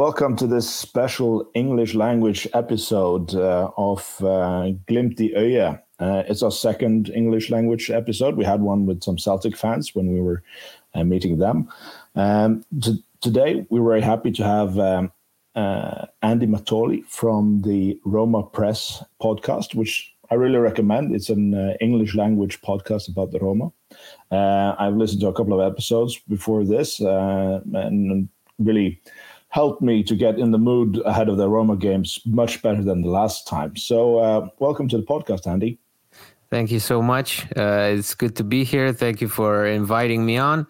welcome to this special English language episode uh, of uh, Glimt i Øyet. Uh, it's our second English language episode. We had one with some Celtic fans when we were uh, meeting them. Um, today, we're very happy to have um, uh, Andy Mattioli from the Roma Press podcast, which I really recommend. It's an uh, English language podcast about the Roma. Uh, I've listened to a couple of episodes before this uh, and really helped me to get in the mood ahead of the Roma games much better than the last time. So, uh, welcome to the podcast, Andy. Thank you so much. Uh, it's good to be here. Thank you for inviting me on.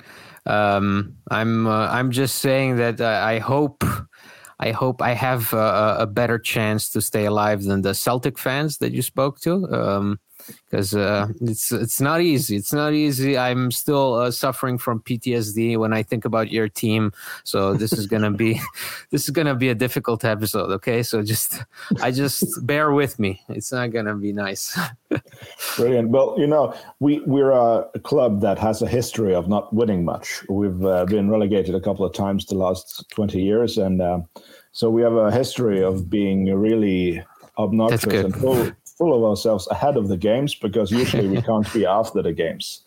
Um, I'm uh, I'm just saying that I hope I hope I have a, a, better chance to stay alive than the Celtic fans that you spoke to. Um, because uh, it's it's not easy. It's not easy. I'm still uh, suffering from PTSD when I think about your team. So this is gonna be this is gonna be a difficult episode. Okay, so just I just bear with me. It's not gonna be nice. Brilliant. Well, you know, we we're a club that has a history of not winning much. We've uh, been relegated a couple of times the last twenty years, and uh, so we have a history of being really obnoxious and full full of ourselves ahead of the games because usually we can't be after the games.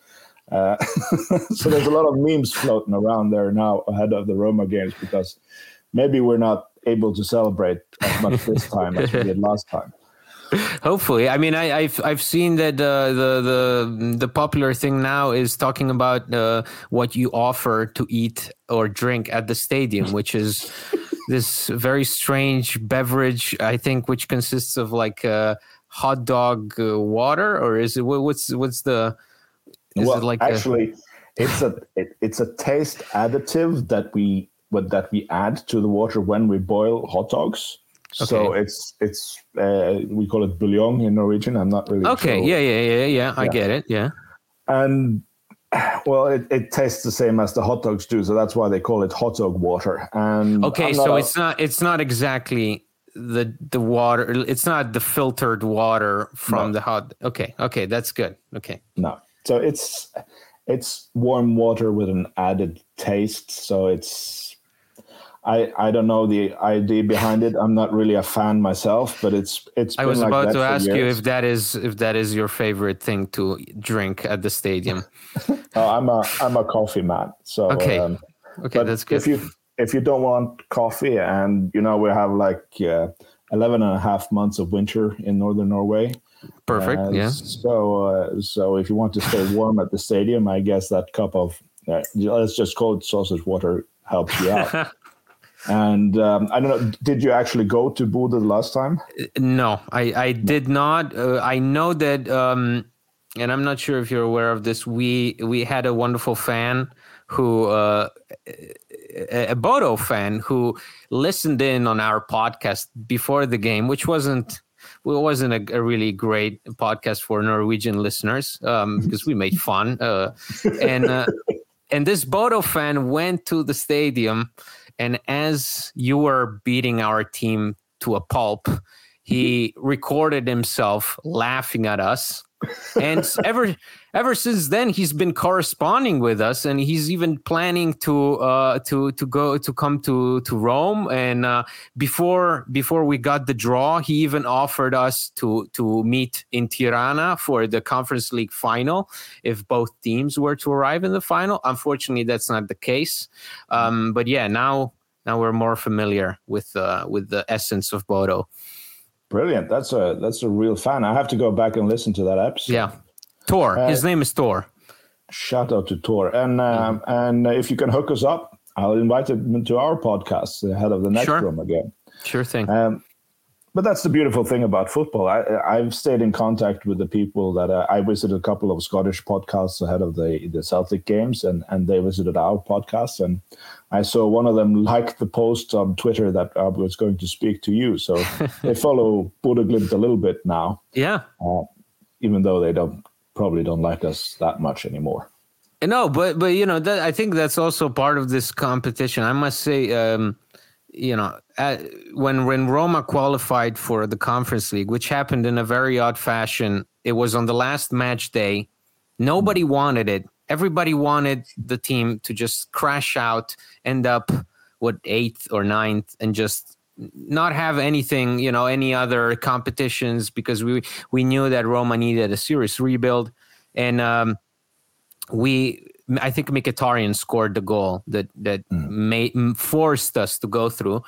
Uh, so there's a lot of memes floating around there now ahead of the Roma games because maybe we're not able to celebrate as much this time as we did last time. Hopefully, I mean, I, have I've seen that uh, the the the popular thing now is talking about uh, what you offer to eat or drink at the stadium, which is this very strange beverage. I think which consists of like. Uh, hot dog uh, water, or is it what's what's the? Is well, it like actually, a... it's a it, it's a taste additive that we what that we add to the water when we boil hot dogs. Okay. So it's it's uh, we call it bouillon in Norwegian. I'm not really okay. Sure. Yeah, yeah, yeah, yeah. I get it. Yeah. And well, it, it tastes the same as the hot dogs do, so that's why they call it hot dog water. And okay, so a, it's not it's not exactly the the water it's not the filtered water from no. the hot okay okay that's good okay. No. So it's it's warm water with an added taste so it's i i don't know the idea behind it. I'm not really a fan myself but it's it's i was like about to ask years. you if that is if that is your favorite thing to drink at the stadium. Oh, i'm a i'm a coffee man so okay. um, okay that's good. if you if you don't want coffee and you know we have like uh, 11 and a half months of winter in northern norway. Perfect uh, yeah. so uh, so if you want to stay warm at the stadium i guess that cup of uh, let's just call it sausage water helps you out. And um, i don't know did you actually go to Bodø the last time? No i i did not. Uh, i know that um and i'm not sure if you're aware of this we we had a wonderful fan who uh a Bodo fan who listened in on our podcast before the game, which wasn't well, wasn't a, a, really great podcast for Norwegian listeners um, because we made fun. Uh, and uh, and this Bodo fan went to the stadium, and as you were beating our team to a pulp, he recorded himself laughing at us. And ever ever since then he's been corresponding with us and he's even planning to uh, to to go to come to to Rome. And uh, before before we got the draw he even offered us to to meet in Tirana for the Conference League final if both teams were to arrive in the final. Unfortunately that's not the case. Um, but yeah now now we're more familiar with uh, with the essence of Bodo. Brilliant. That's a that's a real fan. I have to go back and listen to that episode. Yeah, Tor. Uh, His name is Tor. Shout out to Tor. And um, mm-hmm. and if you can hook us up, I'll invite him to our podcast ahead of the next sure. room again. Sure thing. Um, but that's the beautiful thing about football. I, I've stayed in contact with the people that uh, I visited a couple of Scottish podcasts ahead of the, the Celtic games, and, and they visited our podcast. And I saw one of them like the post on Twitter that I was going to speak to you. So they follow Bodø Glimt a little bit now. Yeah. Uh, even though they don't probably don't like us that much anymore. No, but but you know that I think that's also part of this competition. I must say. Um, you know, at, when when Roma qualified for the Conference League, which happened in a very odd fashion, it was on the last match day. Nobody wanted it. Everybody wanted the team to just crash out, end up what eighth or ninth and just not have anything, you know, any other competitions because we we knew that Roma needed a serious rebuild, and um, we I think Mkhitaryan scored the goal that that mm. made forced us to go through,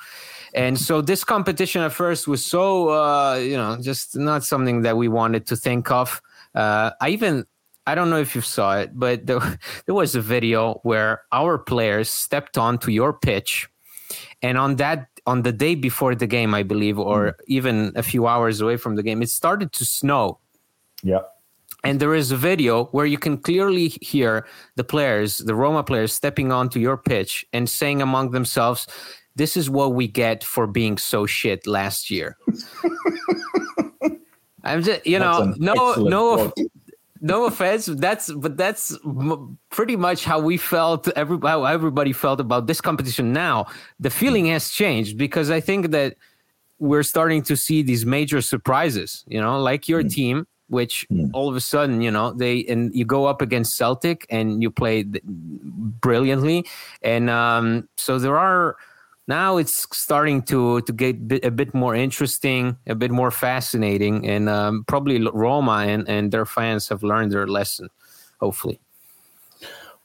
and so this competition at first was so uh, you know just not something that we wanted to think of. Uh, I even I don't know if you saw it, but there, there was a video where our players stepped onto your pitch, and on that on the day before the game, I believe, or mm. even a few hours away from the game, it started to snow. Yeah. And there is a video where you can clearly hear the players, the Roma players, stepping onto your pitch and saying among themselves, This is what we get for being so shit last year. I'm just, you know, no, no, no offense that's but that's m- pretty much how we felt every, how everybody felt about this competition now the feeling has changed because i think that we're starting to see these major surprises you know like your mm. team which mm. all of a sudden you know they and you go up against celtic and you play brilliantly and um, so there are now it's starting to to get a bit more interesting, a bit more fascinating, and um, probably Roma and, and their fans have learned their lesson. Hopefully.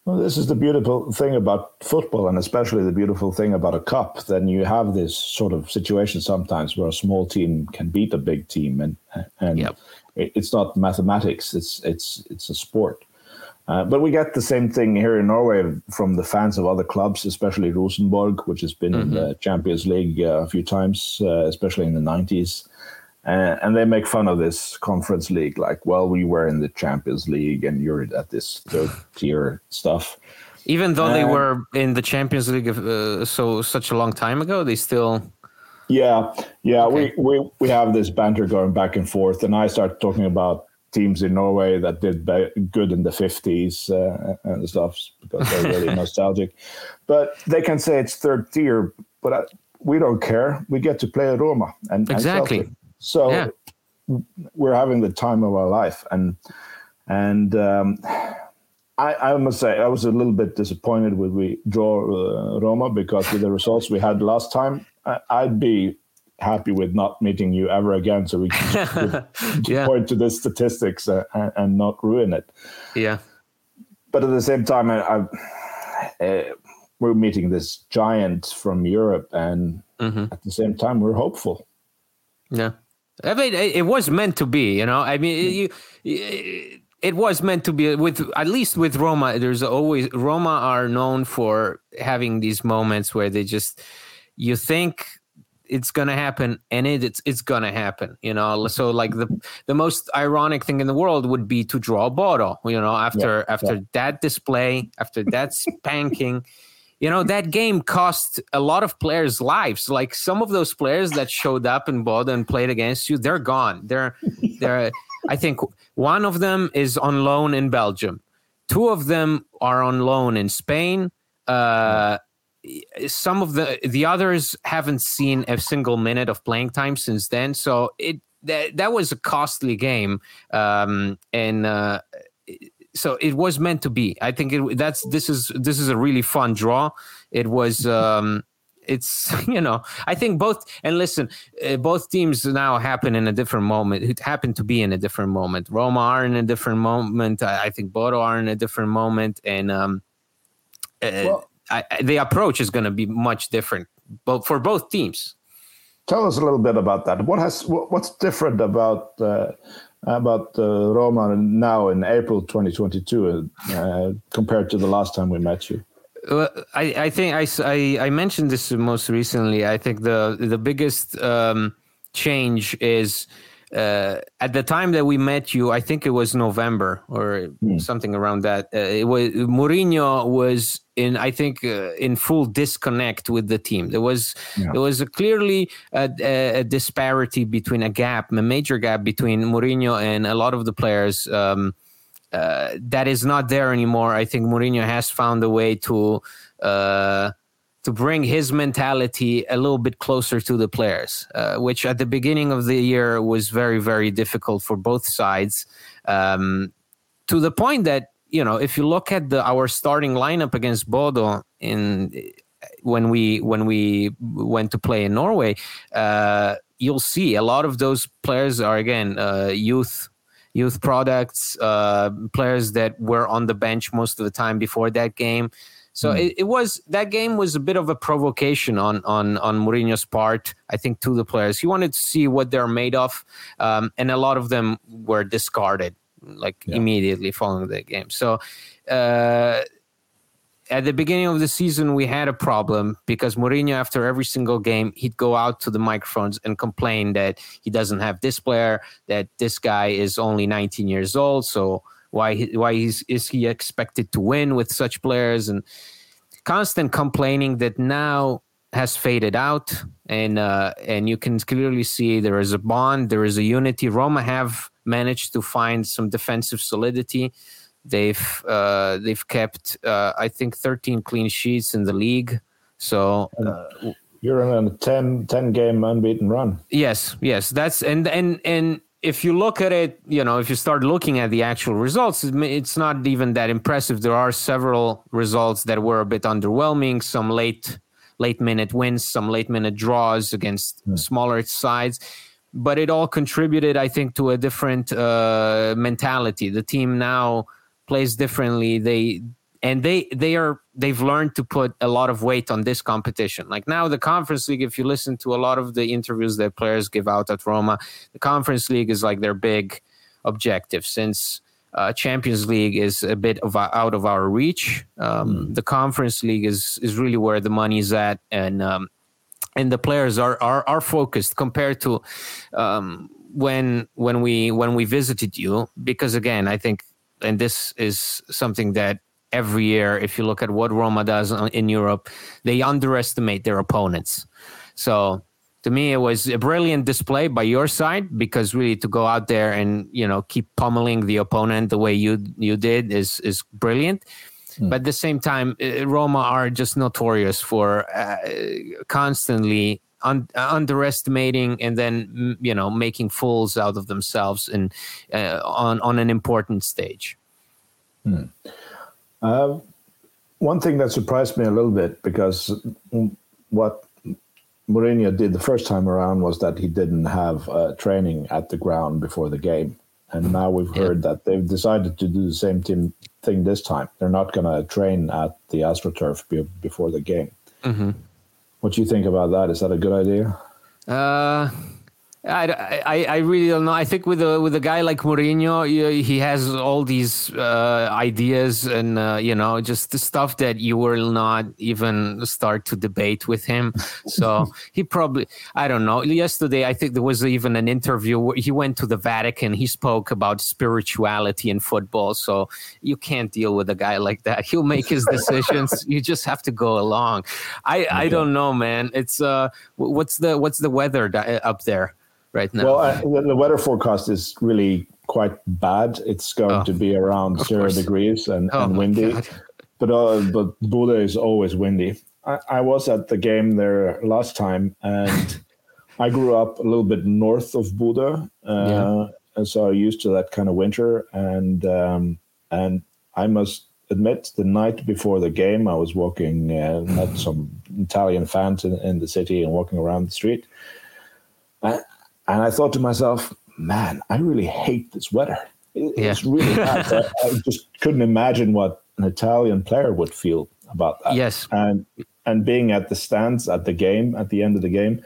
Well, this is the beautiful thing about football, and especially the beautiful thing about a cup. Then you have this sort of situation sometimes where a small team can beat a big team, and and yep. It's not mathematics; it's it's it's a sport. Uh, but we get the same thing here in Norway from the fans of other clubs, especially Rosenborg, which has been mm-hmm. in the Champions League uh, a few times, uh, especially in the 90s. Uh, and they make fun of this conference league, like, well, we were in the Champions League and you're at this third tier stuff. Even though they were in the Champions League uh, so such a long time ago, they still. Yeah, yeah, okay. we, we we have this banter going back and forth, and I start talking about teams in Norway that did good in the 50s uh, and stuff because they're really nostalgic. But they can say it's third tier, but I, we don't care. We get to play Roma and exactly. And so yeah. we're having the time of our life, and and um, I, I, must say I was a little bit disappointed when we draw uh, Roma because with the results we had last time, I'd be happy with not meeting you ever again so we can yeah. point to the statistics uh, and, and, not ruin it yeah but at the same time I, I, uh, we're meeting this giant from europe and mm-hmm. at the same time we're hopeful yeah i mean it was meant to be you know i mean you, you it was meant to be with at least with Roma. There's always Roma are known for having these moments where they just you think it's gonna happen and it, it's it's gonna happen you know? So like the the most ironic thing in the world would be to draw Bodo you know after yeah, after yeah. that display after that spanking. You know that game cost a lot of players lives. Like some of those players that showed up in Bodo and played against you they're gone. They're they're i think one of them is on loan in belgium. Two of them are on loan in spain. Uh some of the the others haven't seen a single minute of playing time since then. So it that that was a costly game, um, and uh, so it was meant to be. I think it, that's this is this is a really fun draw. It was. Um, it's you know I think both and listen uh, both teams now happen in a different moment. It happened to be in a different moment. Roma are in a different moment. I, I think Bodo are in a different moment, and um, uh, well, I, the approach is going to be much different, but for both teams. Tell us a little bit about that. What has what's different about uh, about uh, Roma now in April 2022 uh, compared to the last time we met you? Well, I, I think I, I, I, mentioned this most recently. I think the the biggest um, change is uh, at the time that we met you, I think it was November or mm. something around that. Uh, it was Mourinho was in, I think, uh, in full disconnect with the team. There was yeah. there was a clearly a, a, disparity between a gap, a major gap between Mourinho and a lot of the players. Um, uh, that is not there anymore. I think Mourinho has found a way to uh, to bring his mentality a little bit closer to the players, uh, which at the beginning of the year was very, very difficult for both sides. Um, to the point that you know, if you look at the our starting lineup against Bodo, in when we when we went to play in Norway, uh, you'll see a lot of those players are again uh, youth youth products, uh, players that were on the bench most of the time before that game. So mm. it, it, was that game was a bit of a provocation on on on Mourinho's part. I think to the players, he wanted to see what they're made of, um, and a lot of them were discarded like yeah. immediately following the game. So. Uh, at the beginning of the season, we had a problem because Mourinho, after every single game, he'd go out to the microphones and complain that he doesn't have this player, that this guy is only 19 years old. So why why is, is he expected to win with such players? And constant complaining that now has faded out, and uh, and you can clearly see there is a bond, there is a unity. Roma have managed to find some defensive solidity They've uh, they've kept uh, I think 13 clean sheets in the league. So uh, you're on a 10, 10 game unbeaten run. Yes, yes, that's and and and if you look at it, you know, if you start looking at the actual results, it's not even that impressive. There are several results that were a bit underwhelming. Some late late minute wins, some late minute draws against mm. smaller sides but it all contributed, I think, to a different uh, mentality. The team now plays differently. They and they they are they've learned to put a lot of weight on this competition. Like now, the Conference League. If you listen to a lot of the interviews that players give out at Roma, the Conference League is like their big objective. Since uh, Champions League is a bit of a, out of our reach, um, mm. the Conference League is is really where the money's at, and um, and the players are are, are focused compared to um, when when we when we visited you. Because again, I think and this is something that every year, if you look at what Roma does in Europe, they underestimate their opponents. So to me, it was a brilliant display by your side because really to go out there and you know keep pummeling the opponent the way you you did is is brilliant. Mm. But at the same time, uh, Roma are just notorious for uh, constantly un- underestimating and then you know making fools out of themselves and uh, on on an important stage. Hmm. Uh, one thing that surprised me a little bit because what Mourinho did the first time around was that he didn't have uh, training at the ground before the game, and now we've heard yeah. that they've decided to do the same team thing this time. They're not going to train at the AstroTurf be- before the game. Mm-hmm. What do you think about that? Is that a good idea? Uh, I, I, I really don't know. I think with a with a guy like Mourinho, he has all these uh, ideas and uh, you know just the stuff that you will not even start to debate with him. So he probably I don't know. Yesterday, I think there was even an interview where he went to the Vatican. He spoke about spirituality in football. So you can't deal with a guy like that. He'll make his decisions. you just have to go along. I okay. I don't know, man. It's uh, what's the what's the weather up there? Right now? Well, I, the weather forecast is really quite bad. It's going oh, to be around zero course. degrees and, oh and windy. But uh, but Bodø is always windy. I, I, was at the game there last time, and I grew up a little bit north of Bodø, uh, yeah. and so I'm used to that kind of winter. And um, and I must admit, the night before the game, I was walking, uh, met some Italian fans in, in, the city and walking around the street. And I thought to myself, man, I really hate this weather. It's really bad. I, I just couldn't imagine what an Italian player would feel about that. Yes. And and being at the stands at the game, at the end of the game,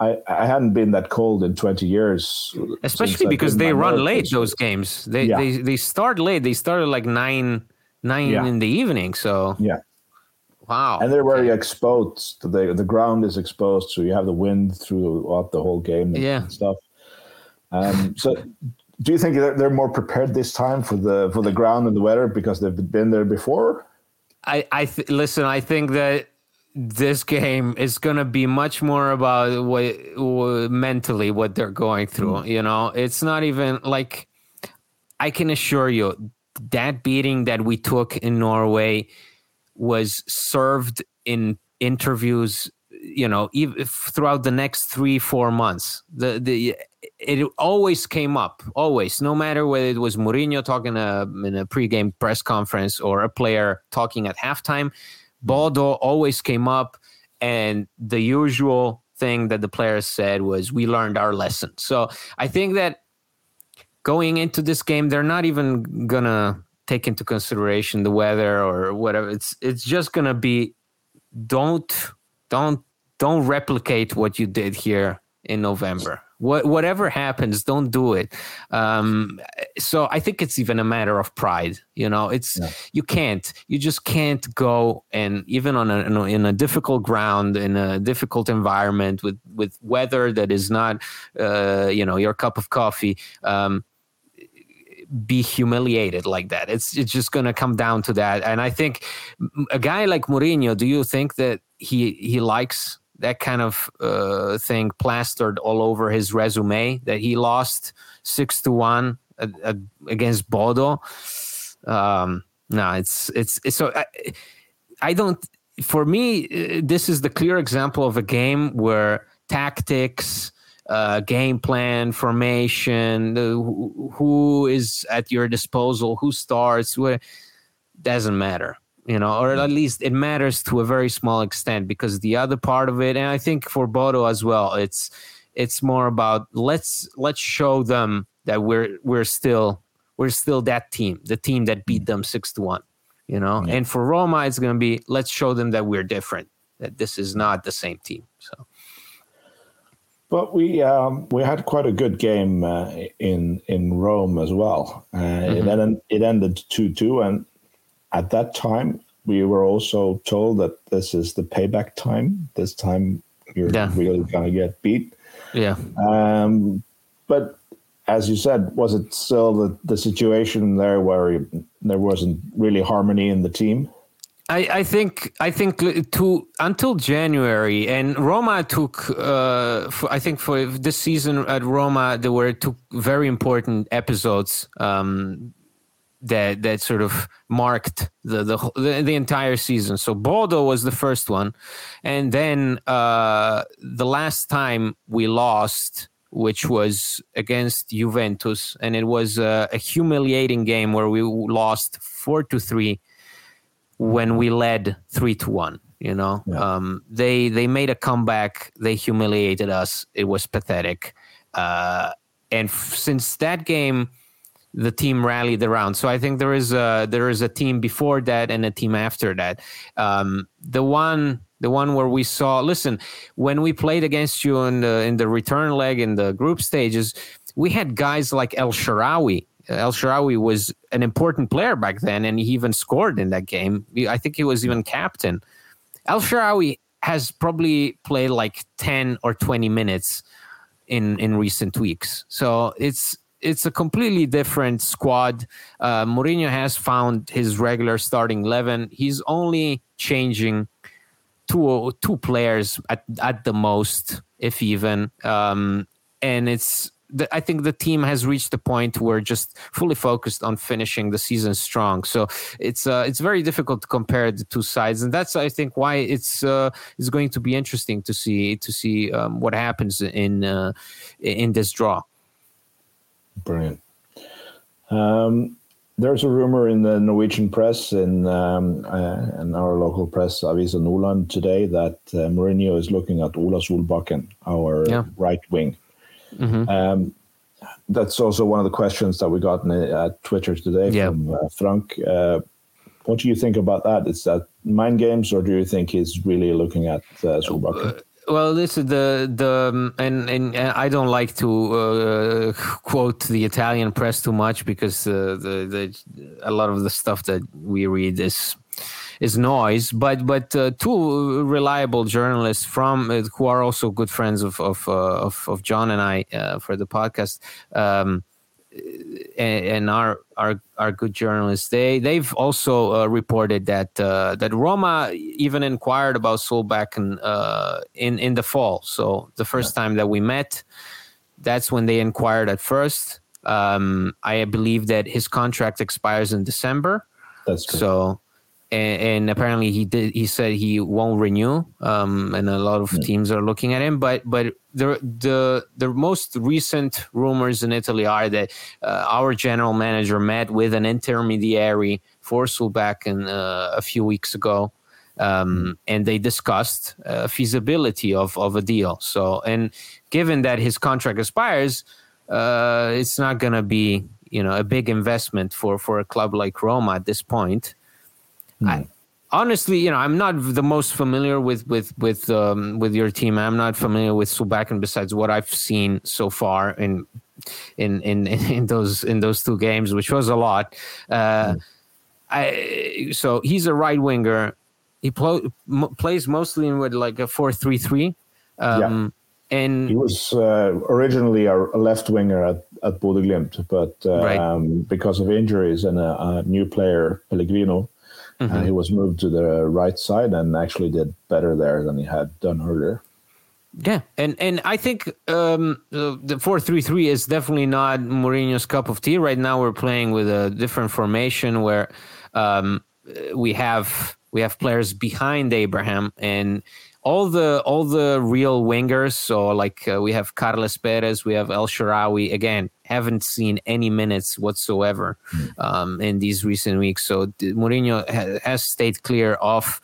I, I hadn't been that cold in 20 years. Especially because they run late those games. They, yeah. they they start late. They started like nine nine yeah. in the evening. So yeah, Wow. And they're very exposed. The the ground is exposed, so you have the wind throughout the whole game and, yeah. stuff. Um, so do you think they're, they're more prepared this time for the for the ground and the weather because they've been there before? I I th- listen. I think that this game is going to be much more about what, what, mentally what they're going through. Mm. You know, it's not even like I can assure you that beating that we took in Norway was served in interviews you know throughout the next three four months the the it always came up always no matter whether it was Mourinho talking a, uh, in a pregame press conference or a player talking at halftime Bodo always came up, and the usual thing that the players said was, "We learned our lesson." So I think that going into this game, they're not even gonna take into consideration the weather or whatever. It's it's just gonna be don't don't don't replicate what you did here in November. What, whatever happens, don't do it. Um, so I think it's even a matter of pride. You know, it's yeah. you can't, you just can't go and even on a in a difficult ground in a difficult environment with with weather that is not, uh, you know, your cup of coffee. Um, be humiliated like that. It's it's just going to come down to that. And I think a guy like Mourinho, do you think that he he likes that kind of uh, thing plastered all over his resume that he lost six to one against Bodo. Um, no, it's, it's, it's so I, I don't. For me, uh, this is the clear example of a game where tactics, uh, game plan, formation, who, who is at your disposal, who starts, where doesn't matter you know, or at least it matters to a very small extent because the other part of it, and I think for Bodo as well, it's it's more about let's let's show them that we're we're still we're still that team, the team that beat them six to one, you know. Yeah. And for Roma, it's going to be let's show them that we're different, that this is not the same team. So. But we um, we had quite a good game uh, in in Rome as well. Uh, mm-hmm. It ended it ended two two, and at that time, we were also told that this is the payback time. This time, you're yeah. really going to get beat. Yeah. Um, but as you said, was it still the, the situation there where there wasn't really harmony in the team? I, I think I think to until January and Roma took uh, for, I think for this season at Roma there were two very important episodes um, that that sort of marked the the the, the entire season. So Bodo was the first one, and then uh, the last time we lost, which was against Juventus, and it was a, a humiliating game where we lost four to three when we led three to one. You know, yeah. um, they they made a comeback. They humiliated us. It was pathetic. Uh, and f- since that game the team rallied around. So I think there is a there is a team before that and a team after that. Um, the one the one where we saw listen when we played against you in the in the return leg in the group stages, we had guys like El Shaarawy. El Shaarawy was an important player back then, and he even scored in that game. I think he was even captain. El Shaarawy has probably played like 10 or 20 minutes in in recent weeks. So it's it's a completely different squad. Uh, Mourinho has found his regular starting eleven. He's only changing two two players at at the most, if even. Um, and it's the, I think the team has reached the point where just fully focused on finishing the season strong. So it's uh, it's very difficult to compare the two sides, and that's I think why it's uh, it's going to be interesting to see to see um, what happens in uh, in this draw. Brilliant. Um, there's a rumor in the Norwegian press, in, um, uh, in our local press, Avisa Nordland, today that uh, Mourinho is looking at Ola Solbakken, our yeah. right wing. Mm-hmm. Um, that's also one of the questions that we got in, uh, Twitter today yeah. from uh, Frank. Uh, what do you think about that? Is that mind games, or do you think he's really looking at uh, Solbakken? well, this is the the um, and and I don't like to uh, quote the Italian press too much because uh, the the a lot of the stuff that we read is is noise. But but uh, two reliable journalists from uh, who are also good friends of of uh, of, of, John and I uh, for the podcast. Um, and, and our our our good journalists they they've also uh, reported that uh, that Roma even inquired about Solbakken uh, in in the fall. So the first time that we met, that's when they inquired at first. Um, I believe that his contract expires in December. That's true. So and, and, apparently he did. He said he won't renew, um, and a lot of yeah. teams are looking at him. But but the the the most recent rumors in Italy are that uh, our general manager met with an intermediary for Solbakken uh, a few weeks ago. um, and they discussed uh, feasibility of of a deal. So, and given that his contract expires, uh, it's not going to be you know a big investment for for a club like Roma at this point. I, honestly, you know, I'm not the most familiar with with with um, with your team. I'm not familiar with Solbakken besides what I've seen so far in in in in those in those two games, which was a lot. Uh, I so he's a right winger. He pl- m- plays mostly in with like a four three three. Um, and He was uh, originally a left winger at, at Bodø Glimt, but uh, Right. um, because of injuries and a, a new player, Pellegrino, Mm-hmm. uh, he was moved to the right side and actually did better there than he had done earlier. Yeah, and and I think um, the the four three three is definitely not Mourinho's cup of tea. Right now, we're playing with a different formation where um, we have we have players behind Abraham and all the all the real wingers. So like uh, we have Carles Perez, we have El Shaarawy. Again, haven't seen any minutes whatsoever um, in these recent weeks. So Mourinho has stayed clear of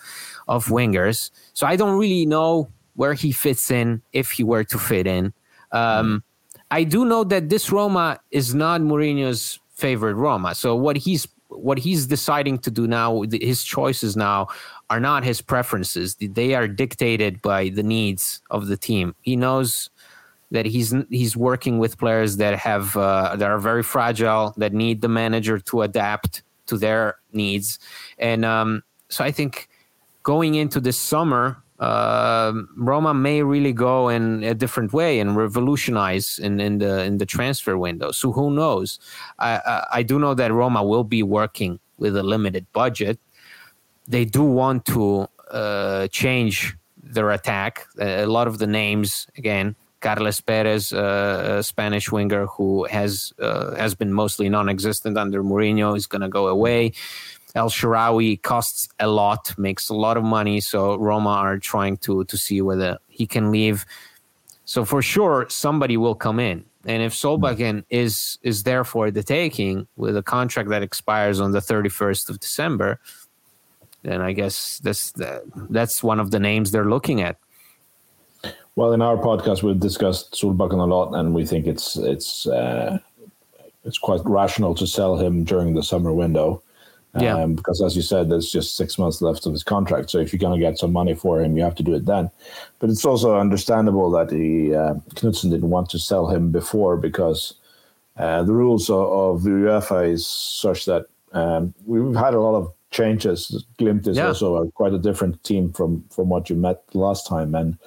of wingers. So I don't really know where he fits in if he were to fit in. Um, I do know that this Roma is not Mourinho's favorite Roma. So what he's what he's deciding to do now, his choices now are not his preferences. They are dictated by the needs of the team. He knows that he's he's working with players that have uh, that are very fragile, that need the manager to adapt to their needs, and um, so I think going into this summer, um Roma may really go in a different way and revolutionize in, in the in the transfer window. So who knows? I, I I do know that Roma will be working with a limited budget. They do want to uh, change their attack. A lot of the names again. Carles Perez, uh, a Spanish winger who has uh, has been mostly non-existent under Mourinho, is going to go away. El Shaarawy costs a lot, makes a lot of money, so Roma are trying to to see whether he can leave. So for sure, somebody will come in, and if Solbakken is is there for the taking with a contract that expires on the thirty first of December, then I guess that's that's one of the names they're looking at. Well, in our podcast, we've discussed Solbakken a lot, and we think it's it's uh, it's quite rational to sell him during the summer window. Yeah. Um, because as you said, there's just six months left of his contract. So if you're going to get some money for him, you have to do it then. But it's also understandable that he uh, Knutsen didn't want to sell him before because uh, the rules of, of the UEFA is such that um, we've had a lot of changes. Glimt is Yeah. also a, quite a different team from from what you met last time, and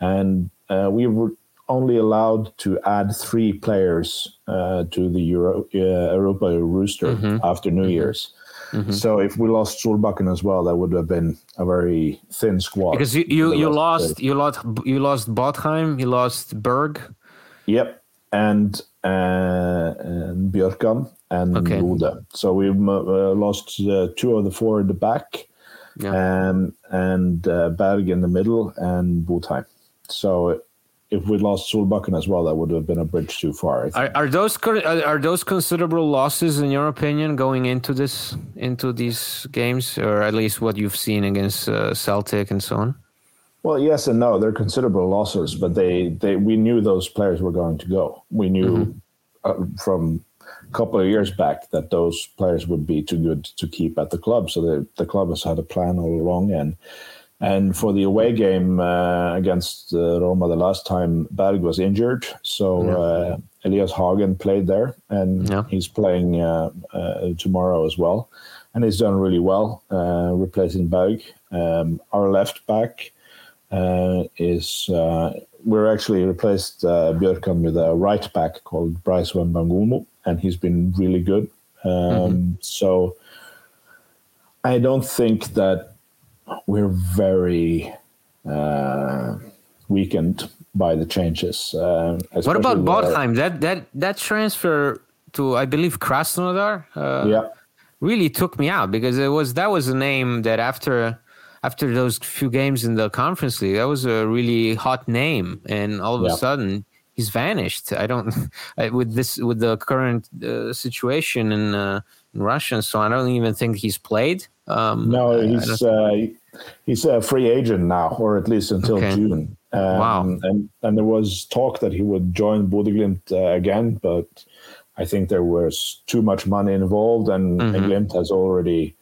and uh, we were only allowed to add three players uh, to the Euro, uh, Europa rooster after New Year's. So if we lost Solbakken as well, that would have been a very thin squad. Because you you, you lost uh, you lost you lost Botheim, you lost Berg. Yep, and uh, and Bjørkan and Okay. So we uh, lost uh, two of the four in the back, Yeah. um, and uh, Berg in the middle, and Botheim. So if we'd lost Solbakken as well, that would have been a bridge too far. Are, are those are, are those considerable losses in your opinion going into this into these games, or at least what you've seen against uh, Celtic and so on? Well, yes and no. They're considerable losses, but they, they we knew those players were going to go. We knew uh, from a couple of years back that those players would be too good to keep at the club. So the the club has had a plan all along, and and for the away game uh, against uh, Roma the last time, Berg was injured, so uh, Elias Hagen played there, and Yeah. he's playing uh, uh, tomorrow as well, and he's done really well, uh, replacing Berg. Um, our left back uh, is uh, we're actually replaced uh, Bjørkan with a right back called Brice Wembangomo, and he's been really good. Um, So I don't think that we're very uh, weakened by the changes. Uh, What about Botheim? That that that transfer to I believe Krasnodar uh, Yeah, really took me out because it was that was a name that after after those few games in the conference league that was a really hot name and all of a sudden he's vanished. I don't I, with this with the current uh, situation in, uh, in Russia, so I don't even think he's played. Um, no, he's uh, he's a free agent now, or at least until okay. June. Um, wow! And and there was talk that he would join Bodø/Glimt uh, again, but I think there was too much money involved, and, mm-hmm. has already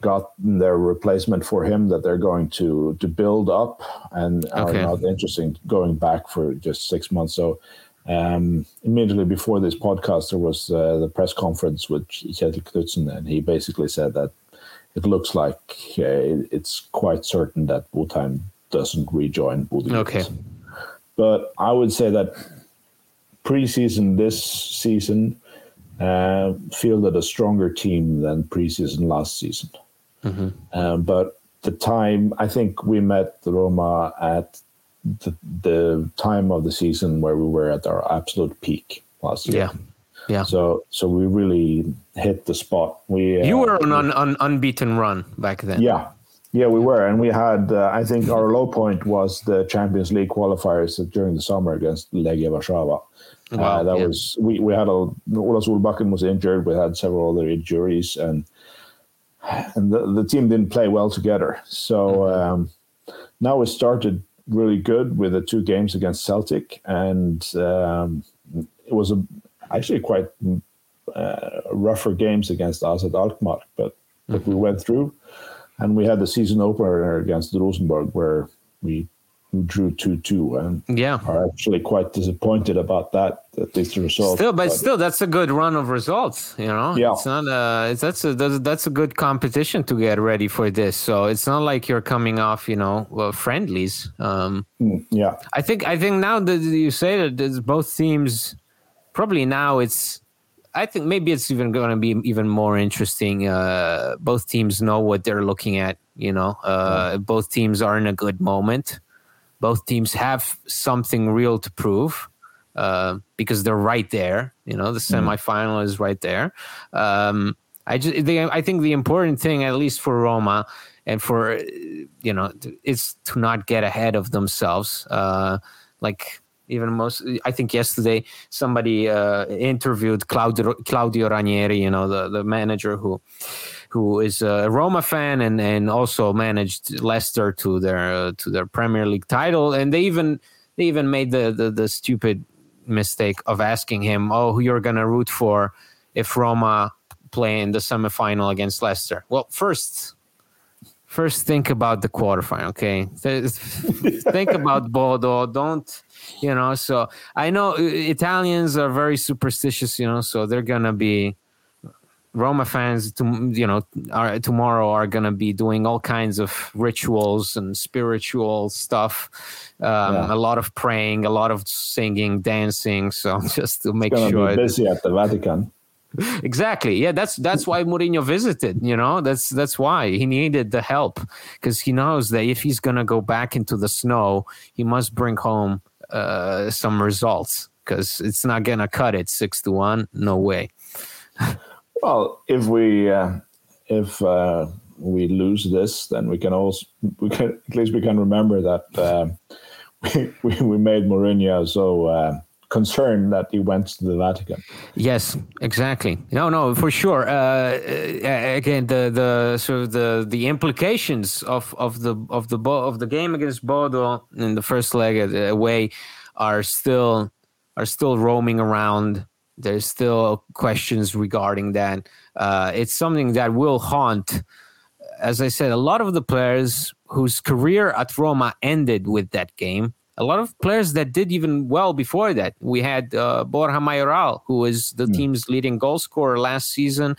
gotten their replacement for him that they're going to to build up and okay. are not interested going back for just six months. So um, immediately before this podcast, there was uh, the press conference with Kjetil Knutsen, and he basically said that it looks like uh, it's quite certain that Botheim doesn't rejoin Bodø. Okay. But I would say that preseason this season uh, fielded a stronger team than preseason last season. Mm-hmm. Um, but the time, I think we met Roma at the, the, time of the season where we were at our absolute peak last year. Yeah. Yeah. So so we really hit the spot. We uh, you were on an un, unbeaten run back then. Yeah. Yeah, we were, and we had. Uh, I think our low point was the Champions League qualifiers during the summer against Legia Warszawa. Uh, wow, uh, that yeah. was we, we had a Ola Solbakken was injured. We had several other injuries, and and the, the team didn't play well together. So mm-hmm. um, now we started really good with the two games against Celtic, and um, it was a, actually quite uh, rougher games against AZ Alkmaar, but mm-hmm. we went through, and we had the season opener against Rosenborg where we drew 2-2 and yeah are actually quite disappointed about that at least the result still but, but, still that's a good run of results you know yeah it's not uh it's, that's a that's, that's a good competition to get ready for this so it's not like you're coming off you know well, friendlies um mm, yeah i think i think now that you say that both teams probably now it's I think maybe it's even going to be even more interesting. Uh, both teams know what they're looking at. You know, uh, mm. both teams are in a good moment both teams have something real to prove uh, because they're right there. You know, the mm-hmm. semifinal mm. is right there. Um, I just, they, I think the important thing, at least for Roma, and for you know, is to not get ahead of themselves. Uh, like even most, I think yesterday somebody uh, interviewed Claudio, Claudio Ranieri, you know, the the manager who who is a Roma fan and, and also managed Leicester to their uh, to their Premier League title. And they even they even made the, the, the stupid mistake of asking him, "Oh, who you're gonna root for if Roma play in the semifinal against Leicester?" Well, first. First, think about the quarterfinal, okay? think about Bodo. Don't, you know. So I know Italians are very superstitious, you know. So they're gonna be Roma fans, to, you know, are, tomorrow are going to be doing all kinds of rituals and spiritual stuff. Um, yeah. A lot of praying, a lot of singing, dancing. So just to make sure. Be busy at the Vatican. Exactly. Yeah, that's that's why Mourinho visited. You know, that's that's why he needed the help because he knows that if he's gonna go back into the snow, he must bring home uh, some results because it's not gonna cut it six to one. No way. Well, if we uh, if uh, we lose this, then we can also we can at least we can remember that uh, we, we made Mourinho so uh, concerned that he went to the Vatican. Yes, exactly. No, no, for sure. Uh, again, the the sort of the the implications of of the of the of the game against Bodo in the first leg away are still are still roaming around there's still questions regarding that. Uh, it's something that will haunt, as I said, a lot of the players whose career at Roma ended with that game. A lot of players that did even well before that. We had uh, Borja Mayoral, who was the mm. team's leading goal scorer last season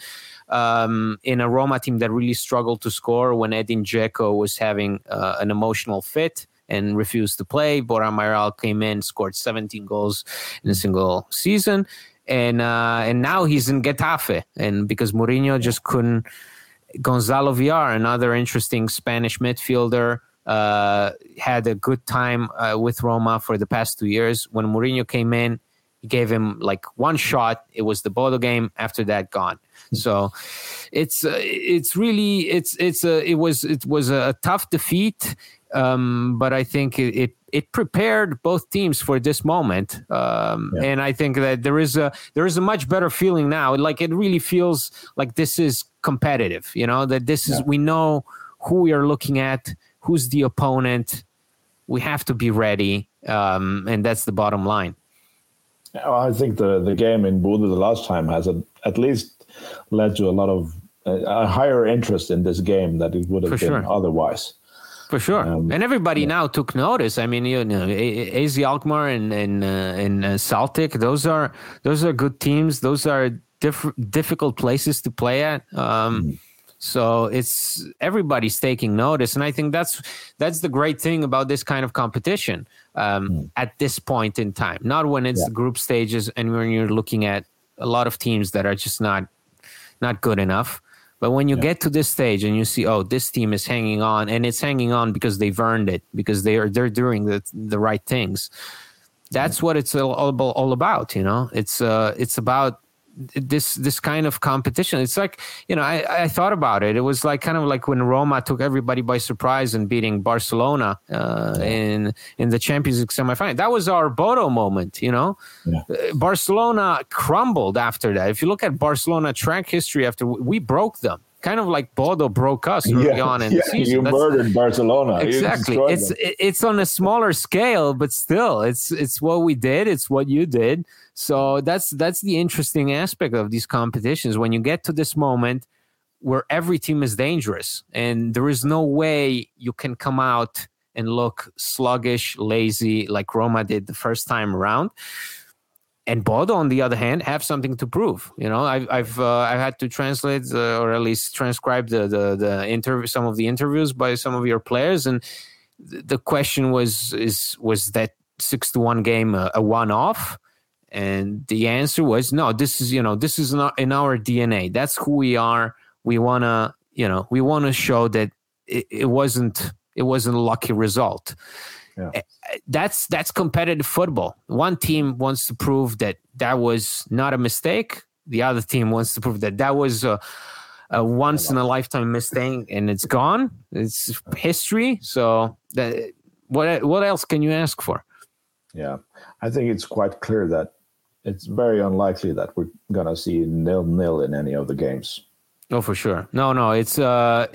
um, in a Roma team that really struggled to score when Edin Dzeko was having uh, an emotional fit and refused to play. Borja Mayoral came in, scored 17 goals in a single season and uh, and now he's in Getafe, and because Mourinho just couldn't. Gonzalo Villar, another interesting Spanish midfielder, uh, had a good time uh, with Roma for the past two years. When Mourinho came in, he gave him like one shot. It was the Bodo game. After that, gone. So it's uh, it's really it's it's a it was it was a tough defeat Um, but I think it, it, it prepared both teams for this moment, um, yeah. and I think that there is a there is a much better feeling now. Like it really feels like this is competitive. You know that this is we know who we are looking at, who's the opponent. We have to be ready, um, and that's the bottom line. I think the the game in Bodø the last time has a, at least led to a lot of a higher interest in this game that it would have For been sure. otherwise. For sure, um, and everybody yeah. now took notice. I mean, you know, AZ Alkmaar and and uh, and uh, Celtic. Those are those are good teams. Those are diff- difficult places to play at. Um, mm. So it's everybody's taking notice, and I think that's that's the great thing about this kind of competition um, mm. at this point in time. Not when it's yeah. the group stages and when you're looking at a lot of teams that are just not not good enough. But when you yeah. get to this stage and you see, oh, this team is hanging on, and it's hanging on because they've earned it, because they are they're doing the the right things. That's yeah. what it's all, all about. You know, it's uh, it's about this this kind of competition. It's like you know I, I thought about it. It was like kind of like when roma took everybody by surprise and beating barcelona uh, in in the champions league semifinal. That was our bodo moment you know? Yeah. Uh, barcelona crumbled after that. If you look at barcelona track history after we broke them kind of like Bodø broke us early yeah, on in yeah, the season. You That's, murdered Barcelona. Exactly. It's them. it's on a smaller scale, but still, it's it's what we did. It's what you did. So that's that's the interesting aspect of these competitions. When you get to this moment where every team is dangerous, and there is no way you can come out and look sluggish, lazy like Roma did the first time around and Bodø, on the other hand, have something to prove. You know, I've I've uh, I've had to translate uh, or at least transcribe the the the interview, some of the interviews by some of your players, and the question was is was that six to one game a, a one off? And the answer was no. This is you know this is not in our DNA. That's who we are. We wanna you know we want to show that it, it wasn't it wasn't a lucky result. Yeah. Eh, that's that's competitive football. One team wants to prove that that was not a mistake. The other team wants to prove that that was a, a once in a lifetime mistake, and it's gone. It's history. So that, what what else can you ask for? Yeah, I think it's quite clear that it's very unlikely that we're gonna see nil nil in any of the games. Oh, for sure. No, no. It's uh,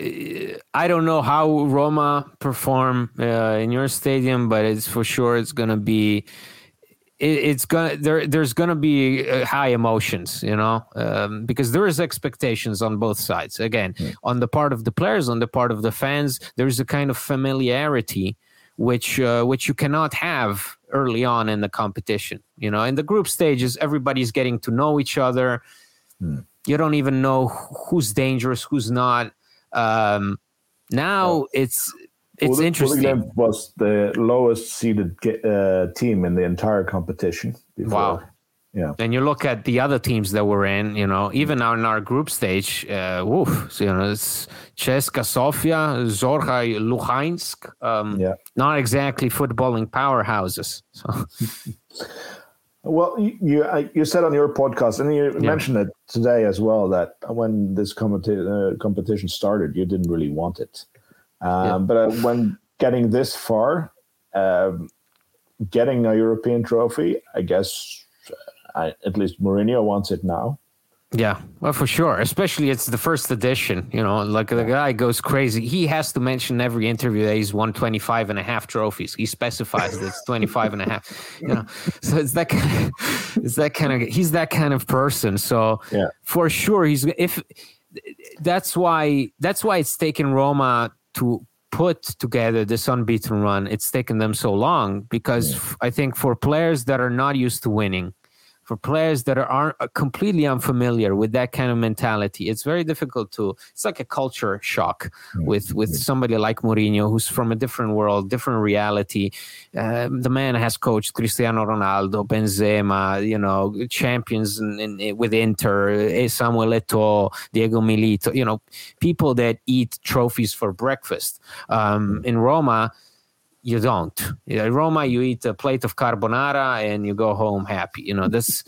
I don't know how Roma perform uh, in your stadium, but it's for sure it's gonna be. It, it's gonna there. There's gonna be uh, high emotions, you know, um, because there is expectations on both sides. Again, yeah. on the part of the players, on the part of the fans, there's a kind of familiarity which uh, which you cannot have early on in the competition. You know, in the group stages, everybody's getting to know each other. Hmm you don't even know who's dangerous, who's not. Um, now yeah. it's it's interesting. was the lowest seeded uh, team in the entire competition. Before. Wow. Yeah. And you look at the other teams that were in, you know, even now in our group stage, uh, woof, so, you know, it's CSKA Sofia, Zorya Luhansk, um, yeah. not exactly footballing powerhouses. So. Well, you you said on your podcast, and you yeah. mentioned it today as well, that when this competi- uh, competition started, you didn't really want it. Um, yeah. But uh, when getting this far, um, getting a European trophy, I guess uh, at least Mourinho wants it now. Yeah, well, for sure. Especially it's the first edition, you know, like the guy goes crazy. He has to mention every interview that he's won 25 and a half trophies. He specifies that it's 25 and a half, you know. So it's that kind of, it's that kind of, he's that kind of person. So yeah. for sure, he's, if that's why, that's why it's taken Roma to put together this unbeaten run. It's taken them so long because yeah. I think for players that are not used to winning, for players that are, aren't uh, completely unfamiliar with that kind of mentality, it's very difficult to. It's like a culture shock with with somebody like Mourinho, who's from a different world, different reality. Um, the man has coached Cristiano Ronaldo, Benzema, you know, champions in, in, with Inter, eh, Samuel Eto'o, Diego Milito, you know, people that eat trophies for breakfast. Um, in Roma you don't. In Roma, you eat a plate of carbonara and you go home happy. You know this.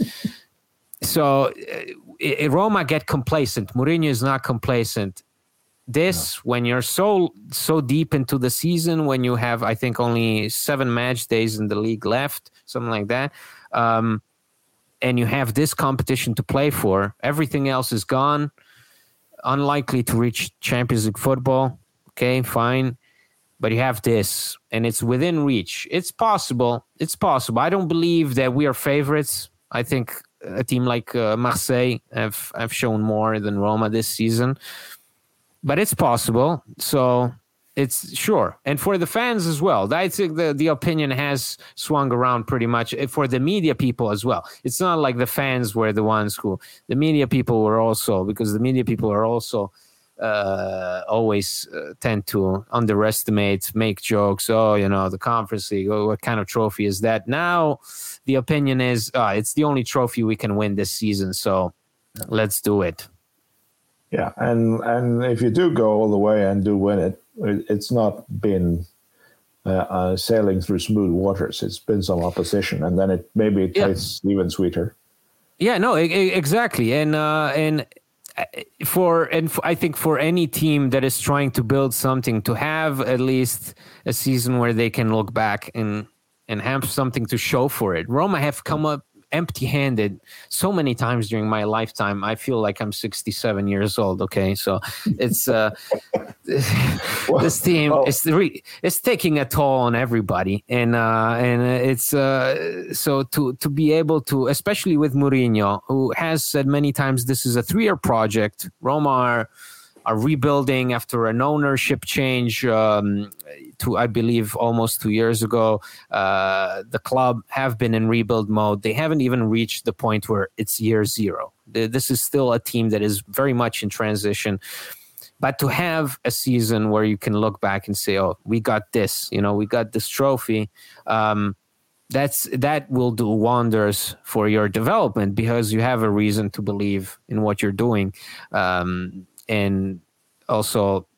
so uh, Roma get complacent. Mourinho is not complacent. this when you're so so deep into the season when you have i think only seven match days in the league left something like that um, and you have this competition to play for everything else is gone unlikely to reach champions league football okay fine but you have this and it's within reach it's possible it's possible i don't believe that we are favorites i think a team like uh, marseille have have shown more than roma this season but it's possible. So it's sure, and for the fans as well. I think the the opinion has swung around pretty much eh, for the media people as well. It's not like the fans were the ones who the media people were also because the media people are also. Uh, always uh, tend to underestimate, make jokes. Oh, you know, the conference league. Oh, what kind of trophy is that? Now, the opinion is uh, it's the only trophy we can win this season. So let's do it. Yeah, and and if you do go all the way and do win it, it's not been uh, uh, sailing through smooth waters. It's been some opposition, and then it maybe it yeah. tastes even sweeter. Yeah, no, exactly, and uh, and Uh, for and for, I think for any team that is trying to build something, to have at least a season where they can look back and and have something to show for it. Roma have come up empty handed so many times during my lifetime. I feel like I'm 67 years old. Okay. So it's, uh, well, this team well, is re- it's taking a toll on everybody. And, uh, and it's, uh, so to, to be able to, especially with Mourinho, who has said many times this is a three year project, Roma are, rebuilding after an ownership change um, to I believe almost two years ago. Uh, the club have been in rebuild mode. They haven't even reached the point where it's year zero. This is still a team that is very much in transition. But to have a season where you can look back and say, "Oh, we got this," you know, we got this trophy. Um, that's that will do wonders for your development because you have a reason to believe in what you're doing um, and also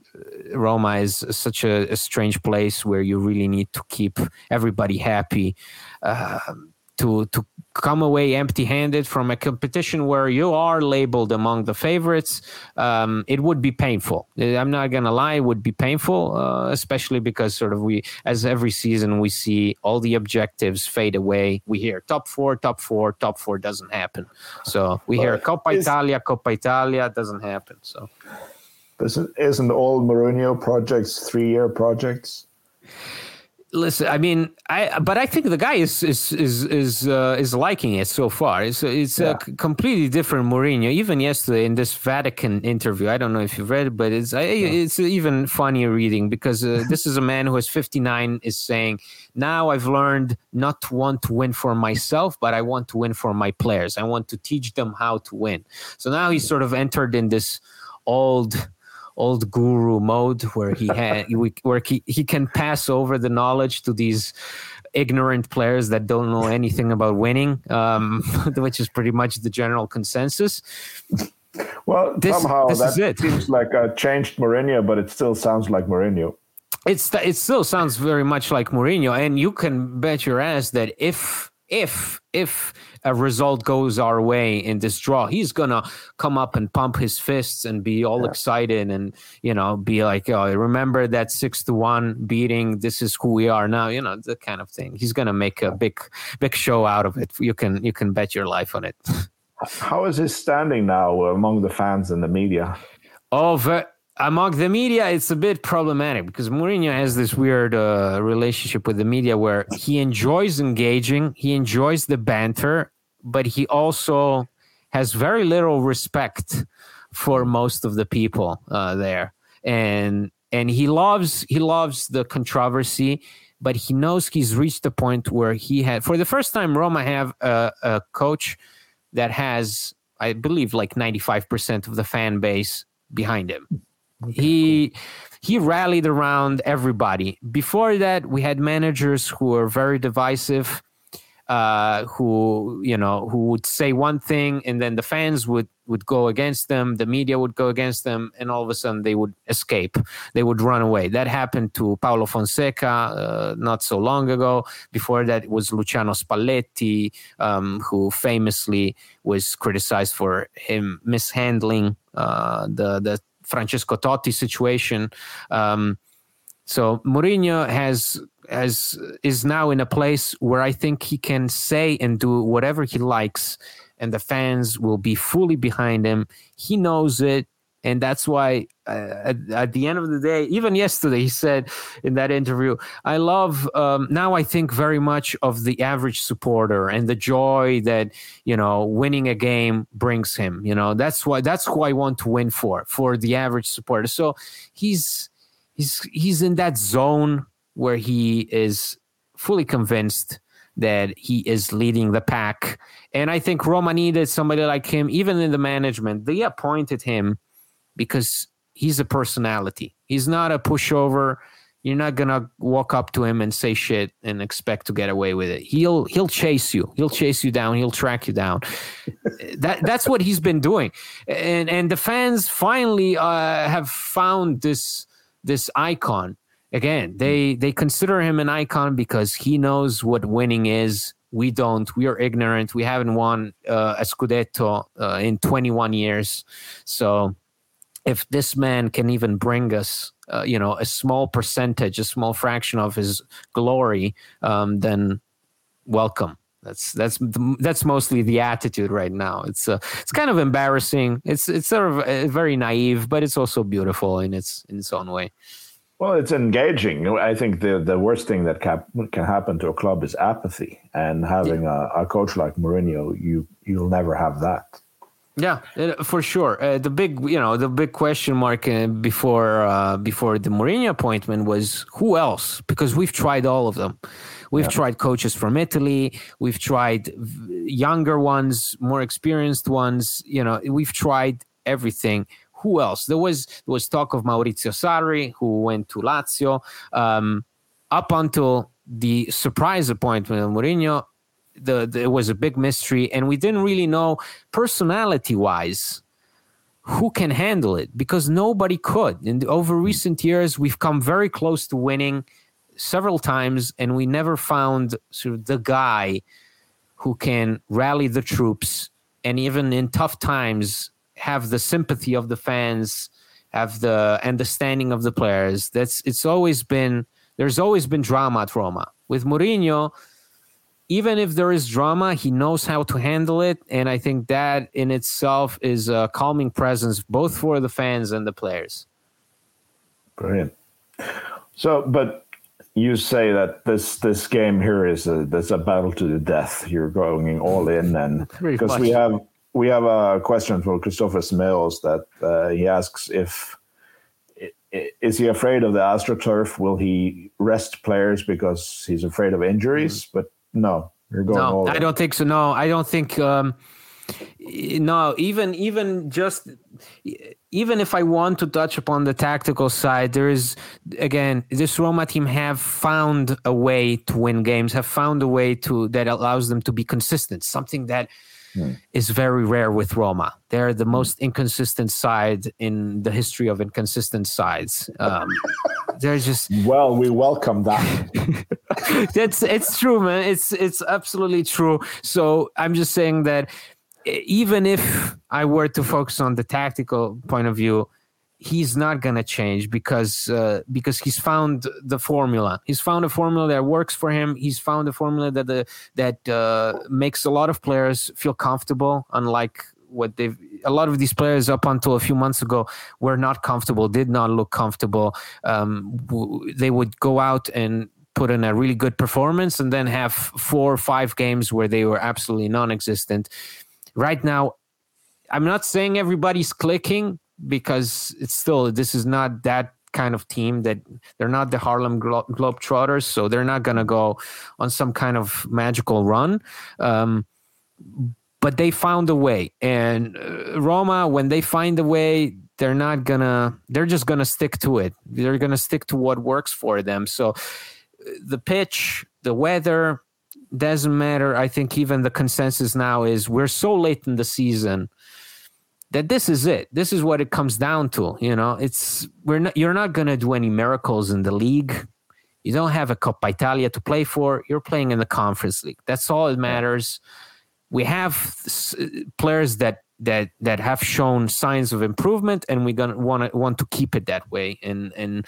Roma is such a, a, strange place where you really need to keep everybody happy. Uh, to to come away empty-handed from a competition where you are labeled among the favorites, um, it would be painful. I'm not gonna lie, it would be painful, uh, especially because sort of we, as every season, we see all the objectives fade away. We hear top four, top four, top four doesn't happen. So we hear Coppa Italia, Coppa Italia doesn't happen. So isn't, isn't all Mourinho projects three year projects? Listen, I mean, I but I think the guy is is is is uh, is liking it so far. It's it's yeah. a completely different Mourinho. Even yesterday in this Vatican interview, I don't know if you've read it, but it's it's even funnier reading because uh, this is a man who is 59 is saying, "Now I've learned not to want to win for myself, but I want to win for my players. I want to teach them how to win." So now he's sort of entered in this old old guru mode where he had where he, he can pass over the knowledge to these ignorant players that don't know anything about winning, um, which is pretty much the general consensus. Well, this, somehow this that seems like a changed Mourinho, but it still sounds like Mourinho. It's it still sounds very much like Mourinho, and you can bet your ass that if if if a result goes our way in this draw, he's gonna come up and pump his fists and be all yeah. excited and you know be like, "Oh, remember that six to one beating? This is who we are now." You know, the kind of thing. He's gonna make a big big show out of it. You can you can bet your life on it. How is his standing now among the fans and the media? Oh, among the media, it's a bit problematic because Mourinho has this weird uh, relationship with the media where he enjoys engaging, he enjoys the banter, but he also has very little respect for most of the people uh, there, and and he loves he loves the controversy, but he knows he's reached the point where he had for the first time Roma have a, a coach that has I believe like ninety five percent of the fan base behind him. He he rallied around everybody. Before that, we had managers who were very divisive, uh, who you know who would say one thing and then the fans would would go against them, the media would go against them, and all of a sudden they would escape, they would run away. That happened to Paulo Fonseca uh, not so long ago. Before that, it was Luciano Spalletti, um, who famously was criticized for him mishandling uh, the the Francesco Totti situation. Um, so Mourinho has has is now in a place where I think he can say and do whatever he likes, and the fans will be fully behind him. He knows it and that's why uh, at, at, the end of the day even yesterday he said in that interview i love um, now i think very much of the average supporter and the joy that you know winning a game brings him you know that's why that's who i want to win for for the average supporter so he's he's he's in that zone where he is fully convinced that he is leading the pack and i think roma needed somebody like him even in the management they appointed him because he's a personality. He's not a pushover. You're not gonna walk up to him and say shit and expect to get away with it. He'll he'll chase you. He'll chase you down. He'll track you down. that that's what he's been doing, and and the fans finally uh, have found this this icon again. They they consider him an icon because he knows what winning is. We don't. We are ignorant. We haven't won uh, a scudetto uh, in 21 years, so if this man can even bring us, uh, you know, a small percentage, a small fraction of his glory, um, then welcome. That's that's that's mostly the attitude right now. It's uh, it's kind of embarrassing. It's it's sort of uh, very naive, but it's also beautiful in its in its own way. Well, it's engaging. I think the, the worst thing that can, can happen to a club is apathy, and having yeah. a, a coach like Mourinho, you you'll never have that. Yeah, for sure. Uh, the big, you know, the big question mark uh, before uh, before the Mourinho appointment was who else? Because we've tried all of them. We've yeah. tried coaches from Italy. We've tried younger ones, more experienced ones. You know, we've tried everything. Who else? There was there was talk of Maurizio Sarri, who went to Lazio. Um, up until the surprise appointment of Mourinho, the, the, it was a big mystery, and we didn't really know personality wise who can handle it because nobody could. And over recent years, we've come very close to winning several times, and we never found sort of the guy who can rally the troops and even in tough times have the sympathy of the fans, have the understanding of the players. That's it's always been there's always been drama at Roma. With Mourinho, even if there is drama, he knows how to handle it. And I think that in itself is a calming presence, both for the fans and the players. Brilliant. So, but you say that this this game here is a that's a battle to the death. You're going all in, and because we have we have a question from Christopher Smells that uh, he asks if is he afraid of the AstroTurf? Will he rest players because he's afraid of injuries? Mm-hmm. But no, you're going. No, I don't think so. No, I don't think. Um, no, even even just even if I want to touch upon the tactical side, there is again this Roma team have found a way to win games, have found a way to that allows them to be consistent. Something that mm. is very rare with Roma. They're the most inconsistent side in the history of inconsistent sides. Um, they're just well, we welcome that. That's it's true, man. It's it's absolutely true. So I'm just saying that even if I were to focus on the tactical point of view, he's not going to change because uh, because he's found the formula. He's found a formula that works for him. He's found a formula that the that uh, makes a lot of players feel comfortable. Unlike what they've a lot of these players up until a few months ago were not comfortable, did not look comfortable. Um, w- they would go out and put in a really good performance and then have four or five games where they were absolutely non-existent. Right now, I'm not saying everybody's clicking, because it's still this is not that kind of team that they're not the Harlem Glo- Globetrotters, so they're not going to go on some kind of magical run. Um, but they found a way, and uh, Roma, when they find a way, they're not gonna. They're just gonna stick to it. They're gonna stick to what works for them. So, uh, the pitch, the weather, doesn't matter. I think even the consensus now is we're so late in the season that this is it. This is what it comes down to. You know, it's we're not you're not gonna do any miracles in the league. You don't have a Coppa Italia to play for. You're playing in the Conference League. That's all it matters. we have players that that that have shown signs of improvement, and we're gonna want to want to keep it that way. And and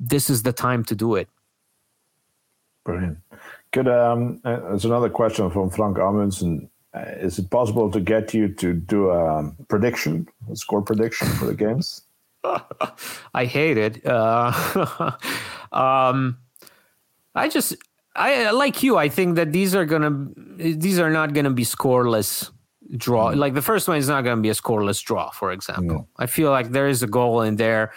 this is the time to do it. Brilliant. Good. Um, there's another question from Frank Amundsen. Uh, is it possible to get you to do a prediction, a score prediction for the games? I hate it. Uh, um, I just, I like you. I think that these are gonna, these are not gonna be scoreless draw. Mm. Like the first one is not gonna be a scoreless draw, for example. Mm. I feel like there is a goal in there.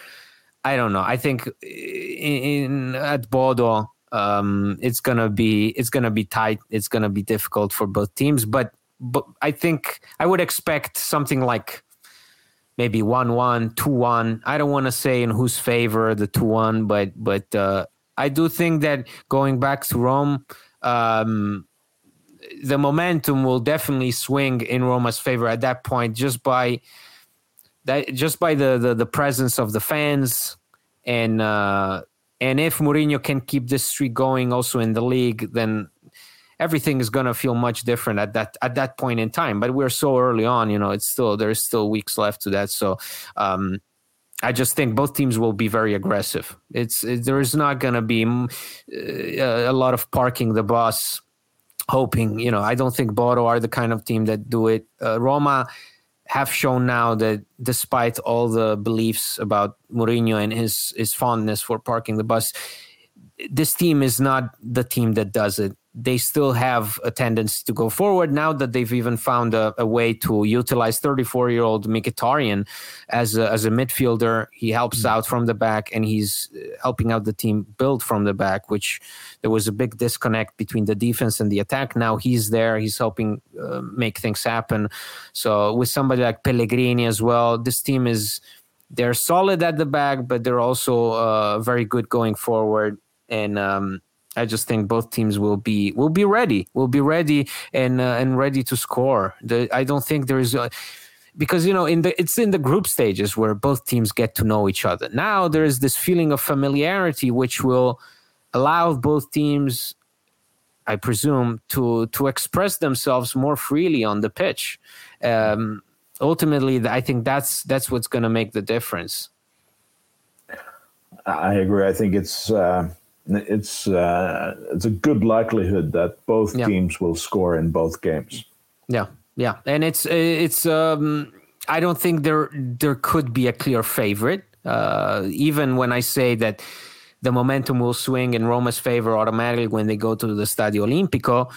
I don't know. I think in, in at Bodø, um, it's gonna be it's gonna be tight. It's gonna be difficult for both teams. But but I think I would expect something like maybe 1 1, 2 1. I don't want to say in whose favor the 2 1, but, but uh, I do think that going back to Rome, um, the momentum will definitely swing in Roma's favor at that point just by that just by the the, the presence of the fans and uh, and if Mourinho can keep this streak going also in the league, then everything is going to feel much different at that at that point in time. But we're so early on, you know, it's still there's still weeks left to that. So um, I just think both teams will be very aggressive. It's it, there is not going to be uh, a lot of parking the bus, hoping. You know, I don't think Bodø are the kind of team that do it. Uh, Roma have shown now that despite all the beliefs about Mourinho and his his fondness for parking the bus, this team is not the team that does it they still have a tendency to go forward now that they've even found a, a way to utilize 34 year old Mkhitaryan as a, as a midfielder. He helps mm-hmm. out from the back and he's uh, helping out the team build from the back, which there was a big disconnect between the defense and the attack. Now he's there, he's helping uh, make things happen. So with somebody like Pellegrini as well, this team is they're solid at the back, but they're also uh, very good going forward. And um, I just think both teams will be will be ready, will be ready and uh, and ready to score. The, I don't think there is. A, because you know in the it's in the group stages where both teams get to know each other now there is this feeling of familiarity which will allow both teams i presume to to express themselves more freely on the pitch um, ultimately i think that's that's what's going to make the difference i agree i think it's uh, it's uh, it's a good likelihood that both yeah. teams will score in both games. Yeah, yeah, and it's it's. Um, I don't think there there could be a clear favorite. Uh, even when I say that the momentum will swing in Roma's favor automatically when they go to the Stadio Olimpico,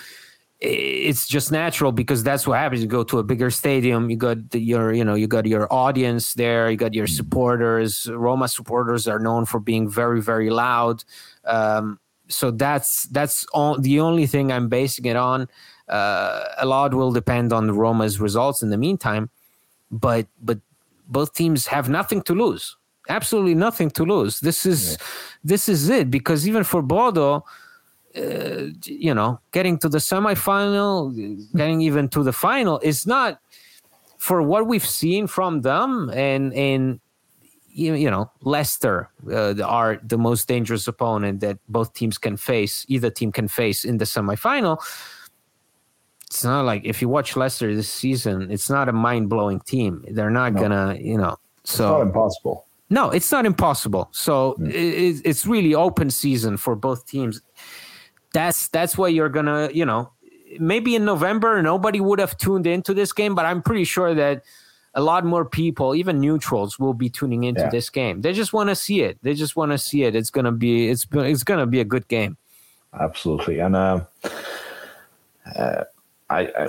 it's just natural because that's what happens. You go to a bigger stadium, you got your, you know, you got your audience there, you got your supporters. Roma supporters are known for being very, very loud. Um, so that's that's all, the only thing I'm basing it on. Uh, a lot will depend on Roma's results in the meantime, but but both teams have nothing to lose. Absolutely nothing to lose. This is yeah. this is it because even for Bodø uh, you know, getting to the semifinal, getting even to the final is not for what we've seen from them and and you, you know Leicester uh, are the most dangerous opponent that both teams can face either team can face in the semifinal. It's not like if you watch Leicester this season it's not a mind-blowing team. They're not no. gonna you know so it's not impossible. No it's not impossible. So mm. it, it's really open season for both teams. That's that's why you're gonna you know maybe in November nobody would have tuned into this game, but I'm pretty sure that a lot more people, even neutrals, will be tuning into yeah. this game. They just want to see it. They just want to see it. It's gonna be it's it's gonna be a good game. Absolutely, and uh, uh, I, I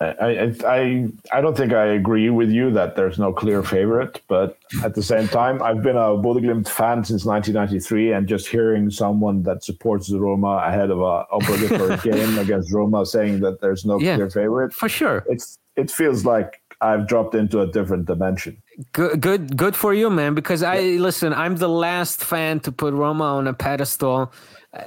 I, I I don't think I agree with you that there's no clear favorite, but at the same time, I've been a Bodø/Glimt fan since 1993, and just hearing someone that supports the Roma ahead of a obligatory game against Roma saying that there's no yeah, clear favorite, for sure, it's it feels like I've dropped into a different dimension. Good, good, good for you, man. Because I yeah. listen, I'm the last fan to put Roma on a pedestal.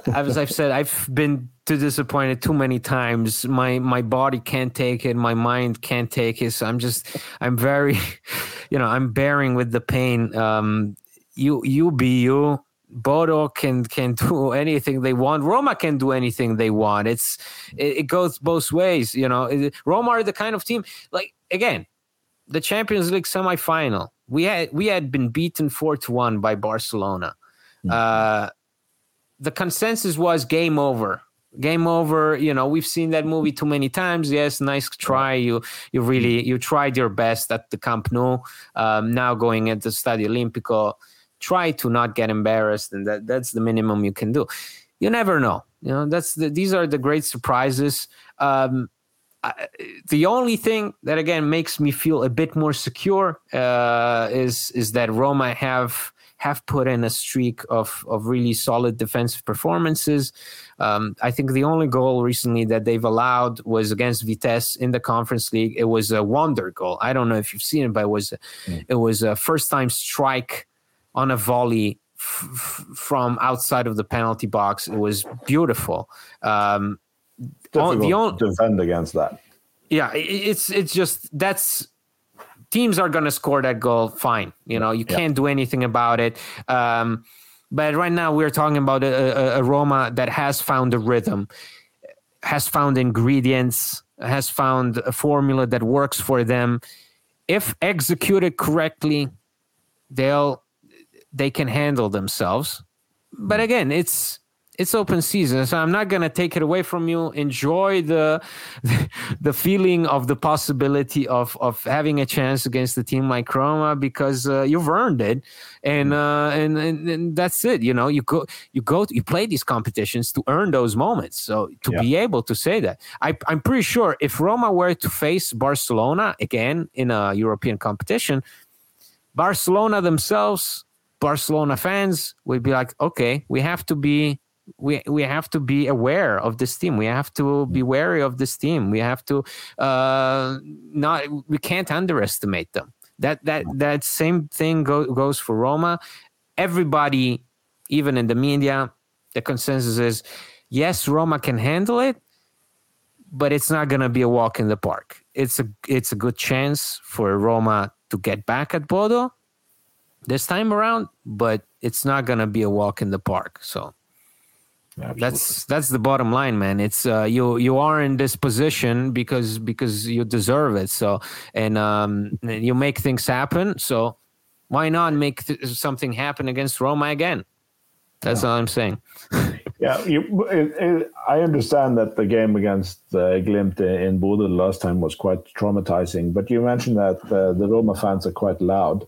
As I've said, I've been too disappointed too many times. My my body can't take it. My mind can't take it. So I'm just I'm very, you know, I'm bearing with the pain. Um, you you be you. Bodø can can do anything they want. Roma can do anything they want. It's it, it goes both ways. You know, Roma are the kind of team like again, the Champions League semifinal. We had we had been beaten four to one by Barcelona. Mm-hmm. Uh, the consensus was game over. Game over you know we've seen that movie too many times. Yes nice try. You you really you tried your best at the camp nou um, now going at the stadio olimpico. Try to not get embarrassed and that that's the minimum you can do. You never know. You know that's the, these are the great surprises. Um, I, the only thing that again makes me feel a bit more secure uh, is is that Roma have have put in a streak of of really solid defensive performances. Um, I think the only goal recently that they've allowed was against Vitesse in the Conference League. It was a wonder goal. I don't know if you've seen it, but it was mm. it was a first time strike on a volley f- from outside of the penalty box. It was beautiful. Um, Difficult the only, to defend against that. Yeah, it's it's just that's teams are going to score that goal. Fine, you know you yeah. can't do anything about it. Um, but right now we're talking about a, a, a Roma that has found a rhythm, has found ingredients, has found a formula that works for them. If executed correctly, they'll they can handle themselves. But mm. again, it's it's open season so i'm not going to take it away from you. Enjoy the the feeling of the possibility of of having a chance against a team like roma because uh, you've earned it. And, mm. uh, and, and and that's it you know? You go you go you play these competitions to earn those moments. So to yeah. be able to say that. I, i'm pretty sure if roma were to face barcelona again in a european competition barcelona themselves Barcelona fans would be like, okay, we have to be we we have to be aware of this team. We have to be wary of this team. We have to uh, not. We can't underestimate them. That that that same thing go, goes for Roma. Everybody, even in the media, the consensus is yes, Roma can handle it, but it's not going to be a walk in the park. It's a it's a good chance for Roma to get back at Bodø this time around, but it's not going to be a walk in the park. So Absolutely. that's that's the bottom line man it's uh, you you are in this position because because you deserve it so and um you make things happen so why not make th- something happen against roma again that's yeah. all i'm saying yeah you, it, it, i understand that the game against uh, glimt in Bodø last time was quite traumatizing but you mentioned that uh, the roma fans are quite loud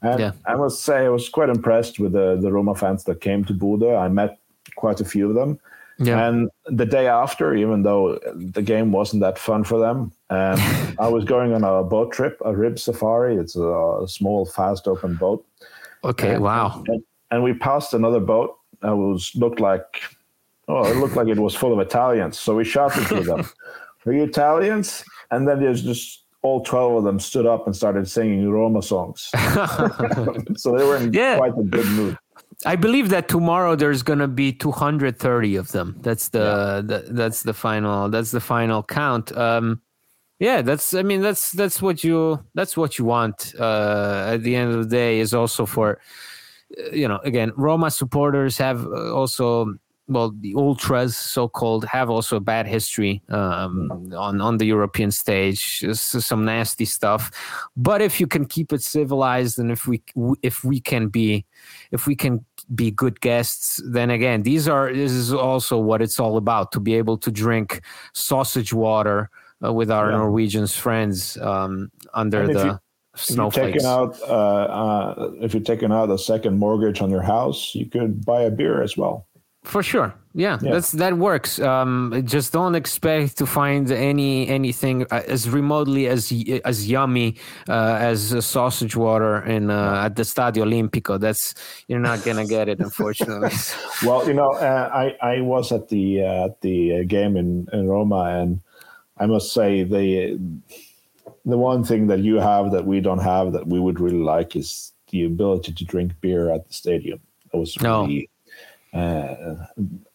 and yeah. I must say, I was quite impressed with the, the Roma fans that came to Bodø. I met quite a few of them. Yeah. And the day after, even though the game wasn't that fun for them, um, I was going on a boat trip, a rib safari. It's a, small, fast open boat. Okay, and, wow. And, and, we passed another boat that was looked like, oh, it looked like it was full of Italians. So we shouted to them, "Are you Italians?" And then there's just all 12 of them stood up and started singing Roma songs. so they were in yeah. quite a good mood. I believe that tomorrow there's going to be 230 of them. That's the, yeah. the, that's the final that's the final count. Um, yeah, that's I mean that's that's what you that's what you want uh, at the end of the day is also for you know again Roma supporters have uh, also well, the ultras, so called, have also a bad history um, on on the European stage. some nasty stuff, but if you can keep it civilized, and if we if we can be if we can be good guests, then again, these are this is also what it's all about to be able to drink sausage water uh, with our yeah. Norwegian friends um, under the. You- snowflakes. If you're out, uh, uh, if you're taking out a second mortgage on your house, you could buy a beer as well. For sure, yeah, yeah, that's that works. Um, just don't expect to find any anything uh, as remotely as as yummy uh, as sausage water in uh, at the Stadio Olimpico. That's you're not gonna get it, unfortunately. well, you know, uh, I I was at the uh, at the game in in Roma, and I must say the the one thing that you have that we don't have that we would really like is the ability to drink beer at the stadium. It was really. No uh,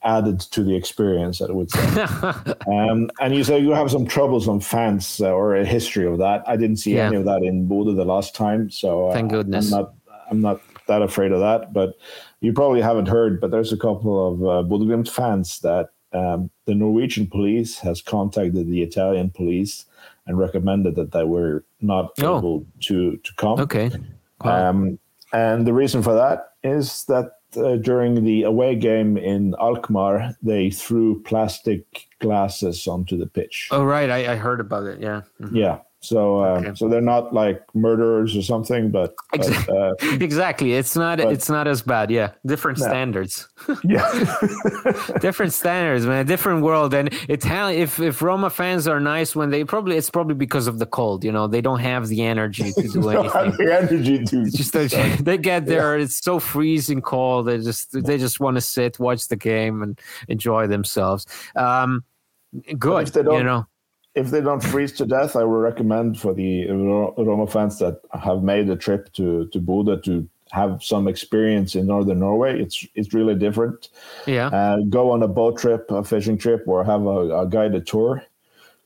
added to the experience, I would say. um, and you say you have some troublesome fans uh, or a history of that. I didn't see yeah. any of that in Bodø the last time, so uh, thank goodness. I'm not. I'm not that afraid of that. But you probably haven't heard, but there's a couple of uh, Bodø fans that um, the Norwegian police has contacted the Italian police and recommended that they were not Oh. able to to come. Okay. Wow. Um, and the reason for that is that uh, during the away game in Alkmaar, they threw plastic glasses onto the pitch. oh right, I, I heard about it. Yeah. Mhm. Yeah. So, uh, Okay. so they're not like murderers or something, but, but Exactly. uh, Exactly. It's not. But- it's not as bad. Yeah. Different No. standards. yeah, different standards, man. Different world. And Italian. If if Roma fans are nice when they probably it's probably because of the cold. You know, they don't have the energy to do anything. the energy to just they, they get there it's so freezing cold they just they just want to sit watch the game and enjoy themselves um good if they don't- you know if they don't freeze to death, I would recommend for the Roma fans that have made a trip to to Bodø to have some experience in northern Norway. It's it's really different. yeah Uh, go on a boat trip, a fishing trip, or have a, a guided tour.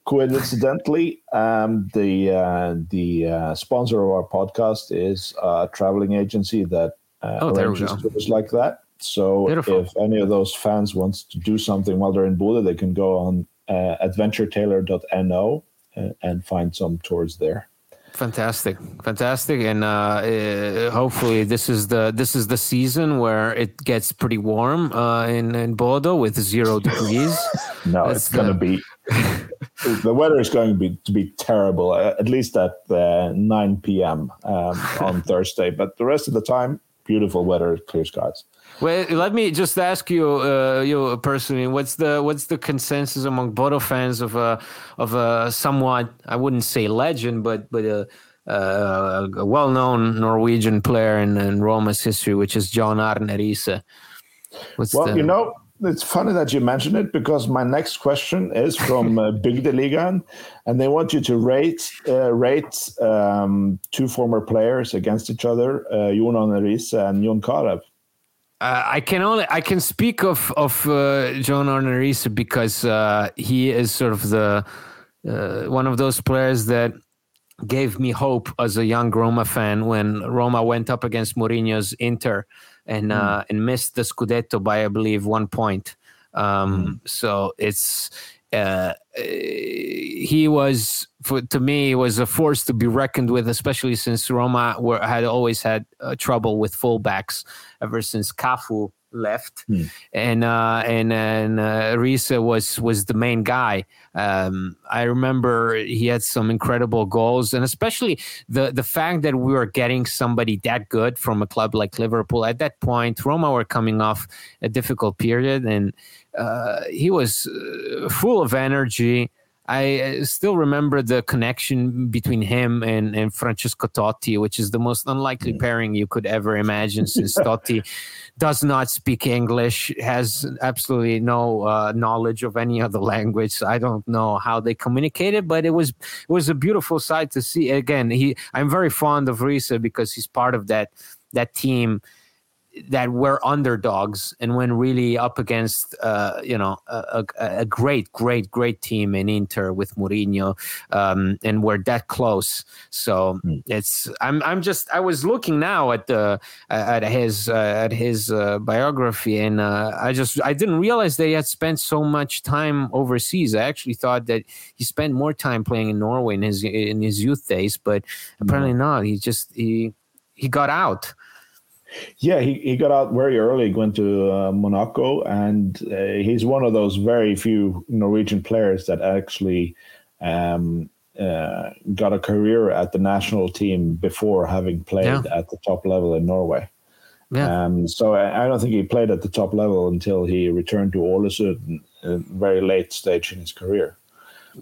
Coincidentally, um, the uh, the uh, sponsor of our podcast is a traveling agency that uh, Oh, arranges tours like that. So Beautiful. if any of those fans wants to do something while they're in Bodø, they can go on uh, adventuretailor.no uh, and find some tours there. fantastic fantastic and uh, uh hopefully this is the this is the season where it gets pretty warm uh in in Bodø with zero degrees No, That's it's going to be the weather is going to be to be terrible. uh, At least at uh, 9 p.m. Um, on Thursday, but the rest of the time, beautiful weather, clear skies. Well, let me just ask you, uh, you personally, what's the what's the consensus among Bodø fans of a of a somewhat I wouldn't say legend, but but a, a, a well known Norwegian player in, in Roma's history, which is John Arne Riise. What's Well, the, you know, it's funny that you mention it because my next question is from uh, Bygdeligaen, and they want you to rate uh, rate um, two former players against each other, uh, John Arne and John Carew. Uh, I can only I can speak of of uh, John Arne because uh, he is sort of the uh, one of those players that gave me hope as a young Roma fan when Roma went up against Mourinho's Inter and uh, and missed the Scudetto by I believe one point. Um, So it's uh, he was for to me was a force to be reckoned with, especially since Roma were had always had uh, trouble with fullbacks ever since Cafu left, and uh, and and uh, Riise was was the main guy. Um, I remember he had some incredible goals, and especially the the fact that we were getting somebody that good from a club like Liverpool at that point. Roma were coming off a difficult period, and uh, he was uh, full of energy. I uh, still remember the connection between him and, and Francesco Totti, which is the most unlikely pairing you could ever imagine, since Totti does not speak English, has absolutely no uh, knowledge of any other language. So I don't know how they communicated, but it was it was a beautiful sight to see. Again, he I'm very fond of Riise because he's part of that that team that were underdogs and when really up against uh, you know a, a, a great great great team in Inter with Mourinho um, and we're that close. So it's I'm I'm just I was looking now at the at his uh, at his uh, biography and uh, I just I didn't realize that he had spent so much time overseas. I actually thought that he spent more time playing in Norway in his in his youth days but apparently not. He just he he got out Yeah, he, he got out very early, went to uh, Monaco, and uh, he's one of those very few Norwegian players that actually um, uh, got a career at the national team before having played Yeah. at the top level in Norway. yeah Um, so I, I don't think he played at the top level until he returned to Ålesund a very late stage in his career.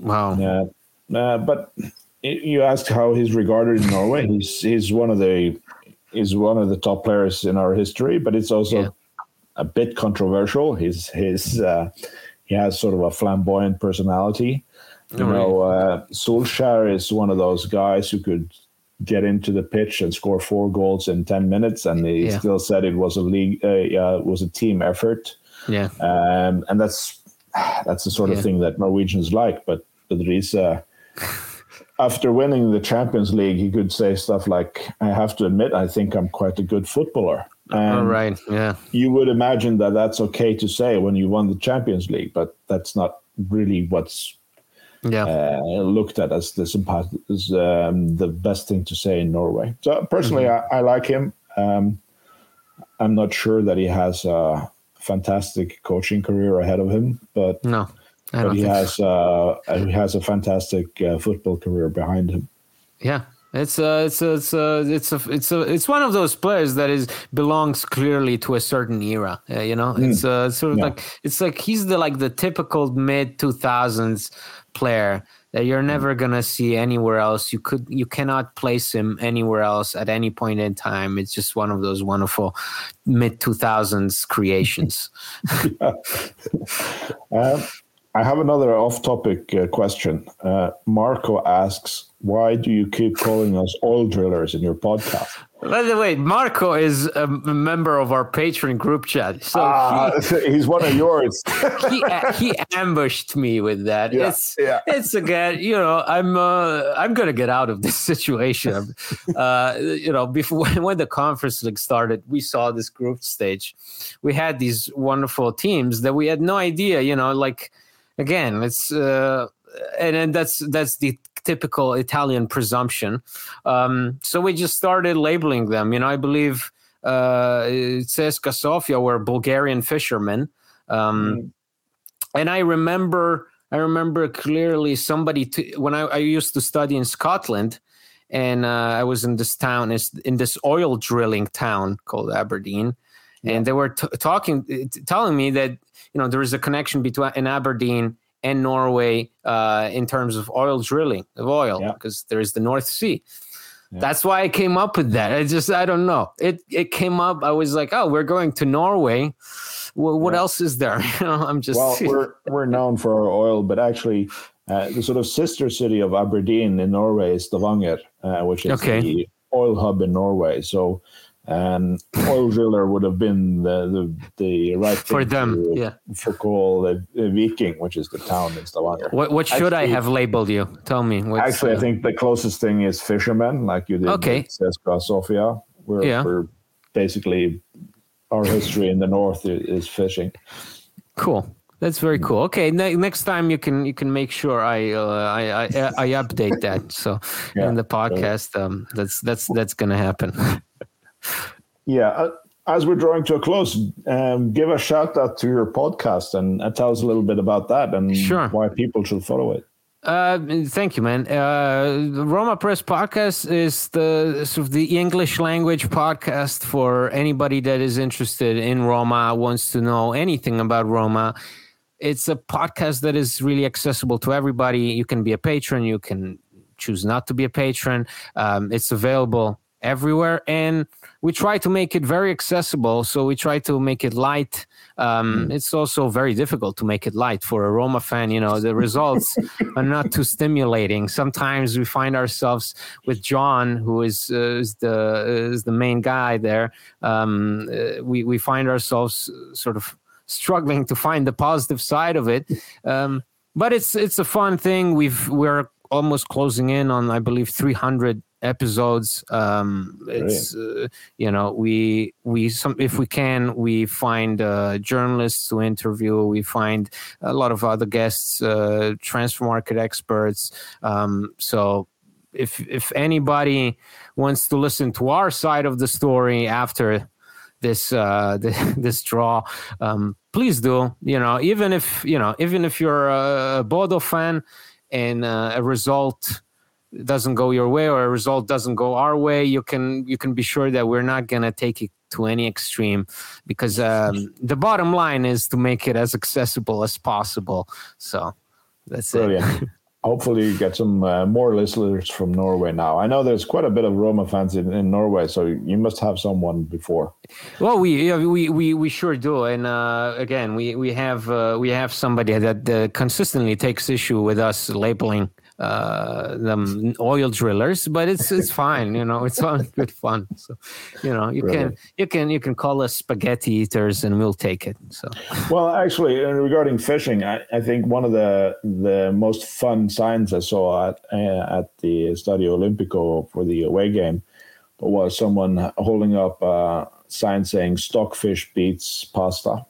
wow Uh, uh, but you asked how he's regarded in Norway. He's he's one of the he's one of the top players in our history, but it's also Yeah. a bit controversial. His his uh, he has sort of a flamboyant personality. You Oh, know, uh, Solskjaer is one of those guys who could get into the pitch and score four goals in ten minutes, and he Yeah. still said it was a league, uh, uh, was a team effort yeah um, and that's that's the sort of Yeah. thing that Norwegians like. But but Riise, after winning the Champions League, he could say stuff like, "I have to admit, I think I'm quite a good footballer." And right. Yeah. You would imagine that that's okay to say when you won the Champions League, but that's not really what's yeah. uh, looked at as the as, um, the best thing to say in Norway. So personally, mm-hmm. I, I, like him. Um, I'm not sure that he has a fantastic coaching career ahead of him, but no, but he has uh, he has a fantastic uh, football career behind him. Yeah, it's a, it's a, it's a, it's a, it's a, it's one of those players that is belongs clearly to a certain era. Uh, you know, mm. it's uh, sort of yeah. like it's like he's the like the typical mid two thousands player that you're never gonna see anywhere else. You could you cannot place him anywhere else at any point in time. It's just one of those wonderful mid two thousands creations. um, I have another off-topic uh, question. Uh, Marco asks, "Why do you keep calling us oil drillers in your podcast?" By the way, Marco is a member of our Patreon group chat. So uh, he, he's one of yours. he he ambushed me with that. Yeah, it's yeah. it's again, you know, I'm uh, I'm gonna get out of this situation. uh, you know, before when the conference league started, we saw this group stage. We had these wonderful teams that we had no idea. You know, like again, it's uh, and, and that's that's the typical Italian presumption. Um, so we just started labeling them. You know, I believe uh, CSKA Sofia were Bulgarian fishermen. Um, mm. And I remember, I remember clearly somebody t- when I, I, used to study in Scotland, and uh, I was in this town, is in this oil drilling town called Aberdeen, and they were t- talking, t- telling me that you know there is a connection between in Aberdeen and Norway uh, in terms of oil drilling of oil because yeah. there's the North Sea. Yeah. That's why I came up with that. I just I don't know. It it came up. I was like, oh, we're going to Norway. Well, what yeah. else is there? you know, I'm just well, we're we're known for our oil, but actually, uh, the sort of sister city of Aberdeen in Norway is Stavanger, uh, which is okay. the oil hub in Norway. So and oil driller would have been the the, the right for them to, yeah for call the, Viking which is the town in Stavanger what, what should actually, I have labeled you tell me actually uh, I think the closest thing is fisherman like you did okay CSKA Sofia we're, yeah. we're basically our history in the north is fishing cool that's very cool. Okay, ne- next time you can you can make sure I uh, I, I, I update that. So yeah, in the podcast, um, that's that's that's gonna happen. Yeah. Uh, as we're drawing to a close, um, give a shout out to your podcast and uh, tell us a little bit about that and sure. why people should follow it. Uh, thank you, man. Uh, the Roma Press podcast is the sort of the English language podcast for anybody that is interested in Roma, wants to know anything about Roma. It's a podcast that is really accessible to everybody. You can be a patron. You can choose not to be a patron. Um, it's available everywhere, and we try to make it very accessible. So we try to make it light. Um, mm. It's also very difficult to make it light for a Roma fan. You know, the results are not too stimulating. Sometimes we find ourselves with John, who is, uh, is the is the main guy there. Um, uh, we we find ourselves sort of struggling to find the positive side of it. Um, but it's it's a fun thing. We've we're almost closing in on, I believe, 300 episodes um it's uh, you know we we some if we can we find uh journalists to interview we find a lot of other guests uh transfer market experts um so if if anybody wants to listen to our side of the story after this uh this, this draw um please do you know even if you know even if you're a Bodø fan and uh, a result doesn't go your way or a result doesn't go our way, you can you can be sure that we're not gonna take it to any extreme because um, the bottom line is to make it as accessible as possible. So that's Brilliant. it. Hopefully, you get some uh, more listeners from Norway now. I know there's quite a bit of Roma fans in, in Norway, so you must have someone before. Well, we yeah, we, we we sure do, and uh, again, we we have uh, we have somebody that uh, consistently takes issue with us labeling uh, them oil drillers, but it's it's fine. You know, it's good fun. So, you know, you can you can you can call us spaghetti eaters, and we'll take it. So, well, actually, regarding fishing, I, I think one of the the most fun signs I saw at uh, at the Stadio Olimpico for the away game was someone holding up a sign saying "Stockfish beats pasta."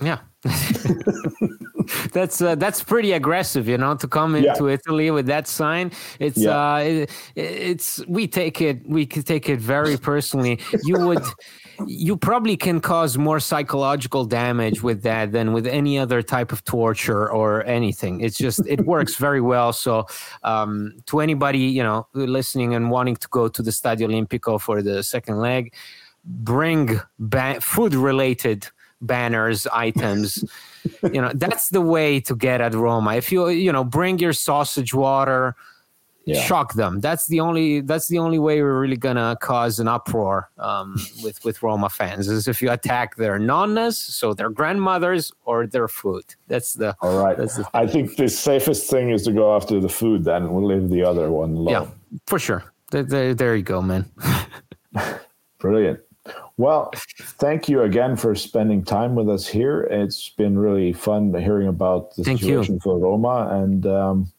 Yeah. that's uh, that's pretty aggressive, you know, to come into yeah. Italy with that sign. It's yeah. uh, it, it's we take it we take it very personally. You would you probably can cause more psychological damage with that than with any other type of torture or anything. It's just it works very well. So um, to anybody you know listening and wanting to go to the Stadio Olimpico for the second leg, bring ba- food related banners, items. you know, that's the way to get at Roma. If you you know bring your sausage water, yeah. shock them. That's the only that's the only way we're really gonna cause an uproar um, with with Roma fans is if you attack their nonnas, so their grandmothers or their food. That's the all right. The I think the safest thing is to go after the food. Then we'll leave the other one alone. Yeah, for sure. There, there, there you go, man. Brilliant. Well, thank you again for spending time with us here. It's been really fun hearing about the thank situation you. for Roma. And um,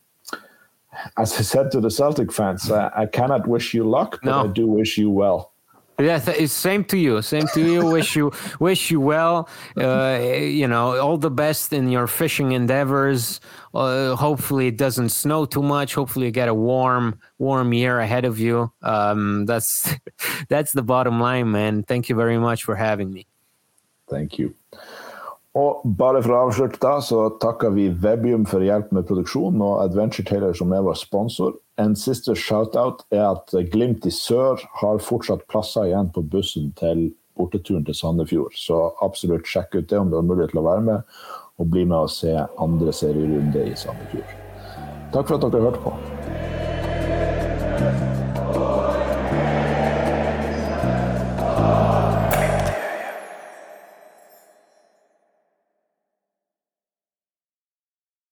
as I said to the Celtic fans, I, I cannot wish you luck, but no. I do wish you well. Yeah, th- same to you. Same to you. wish you wish you well. Uh, you know, all the best in your fishing endeavors. Uh, hopefully, it doesn't snow too much. Hopefully, you get a warm, warm year ahead of you. Um, that's that's the bottom line, man. Thank you very much for having me. Thank you. Og bare for å avslutte, da, så takker vi Webium for hjelp med produksjon, og Adventure Taylor som er vår sponsor. En siste shout-out er at Glimt i sør har fortsatt plasser igjen på bussen til borteturen til Sandefjord. Så absolutt sjekk ut det om du har mulighet til å være med, og bli med og se andre serierunde i Sandefjord. Takk for at dere hørte på.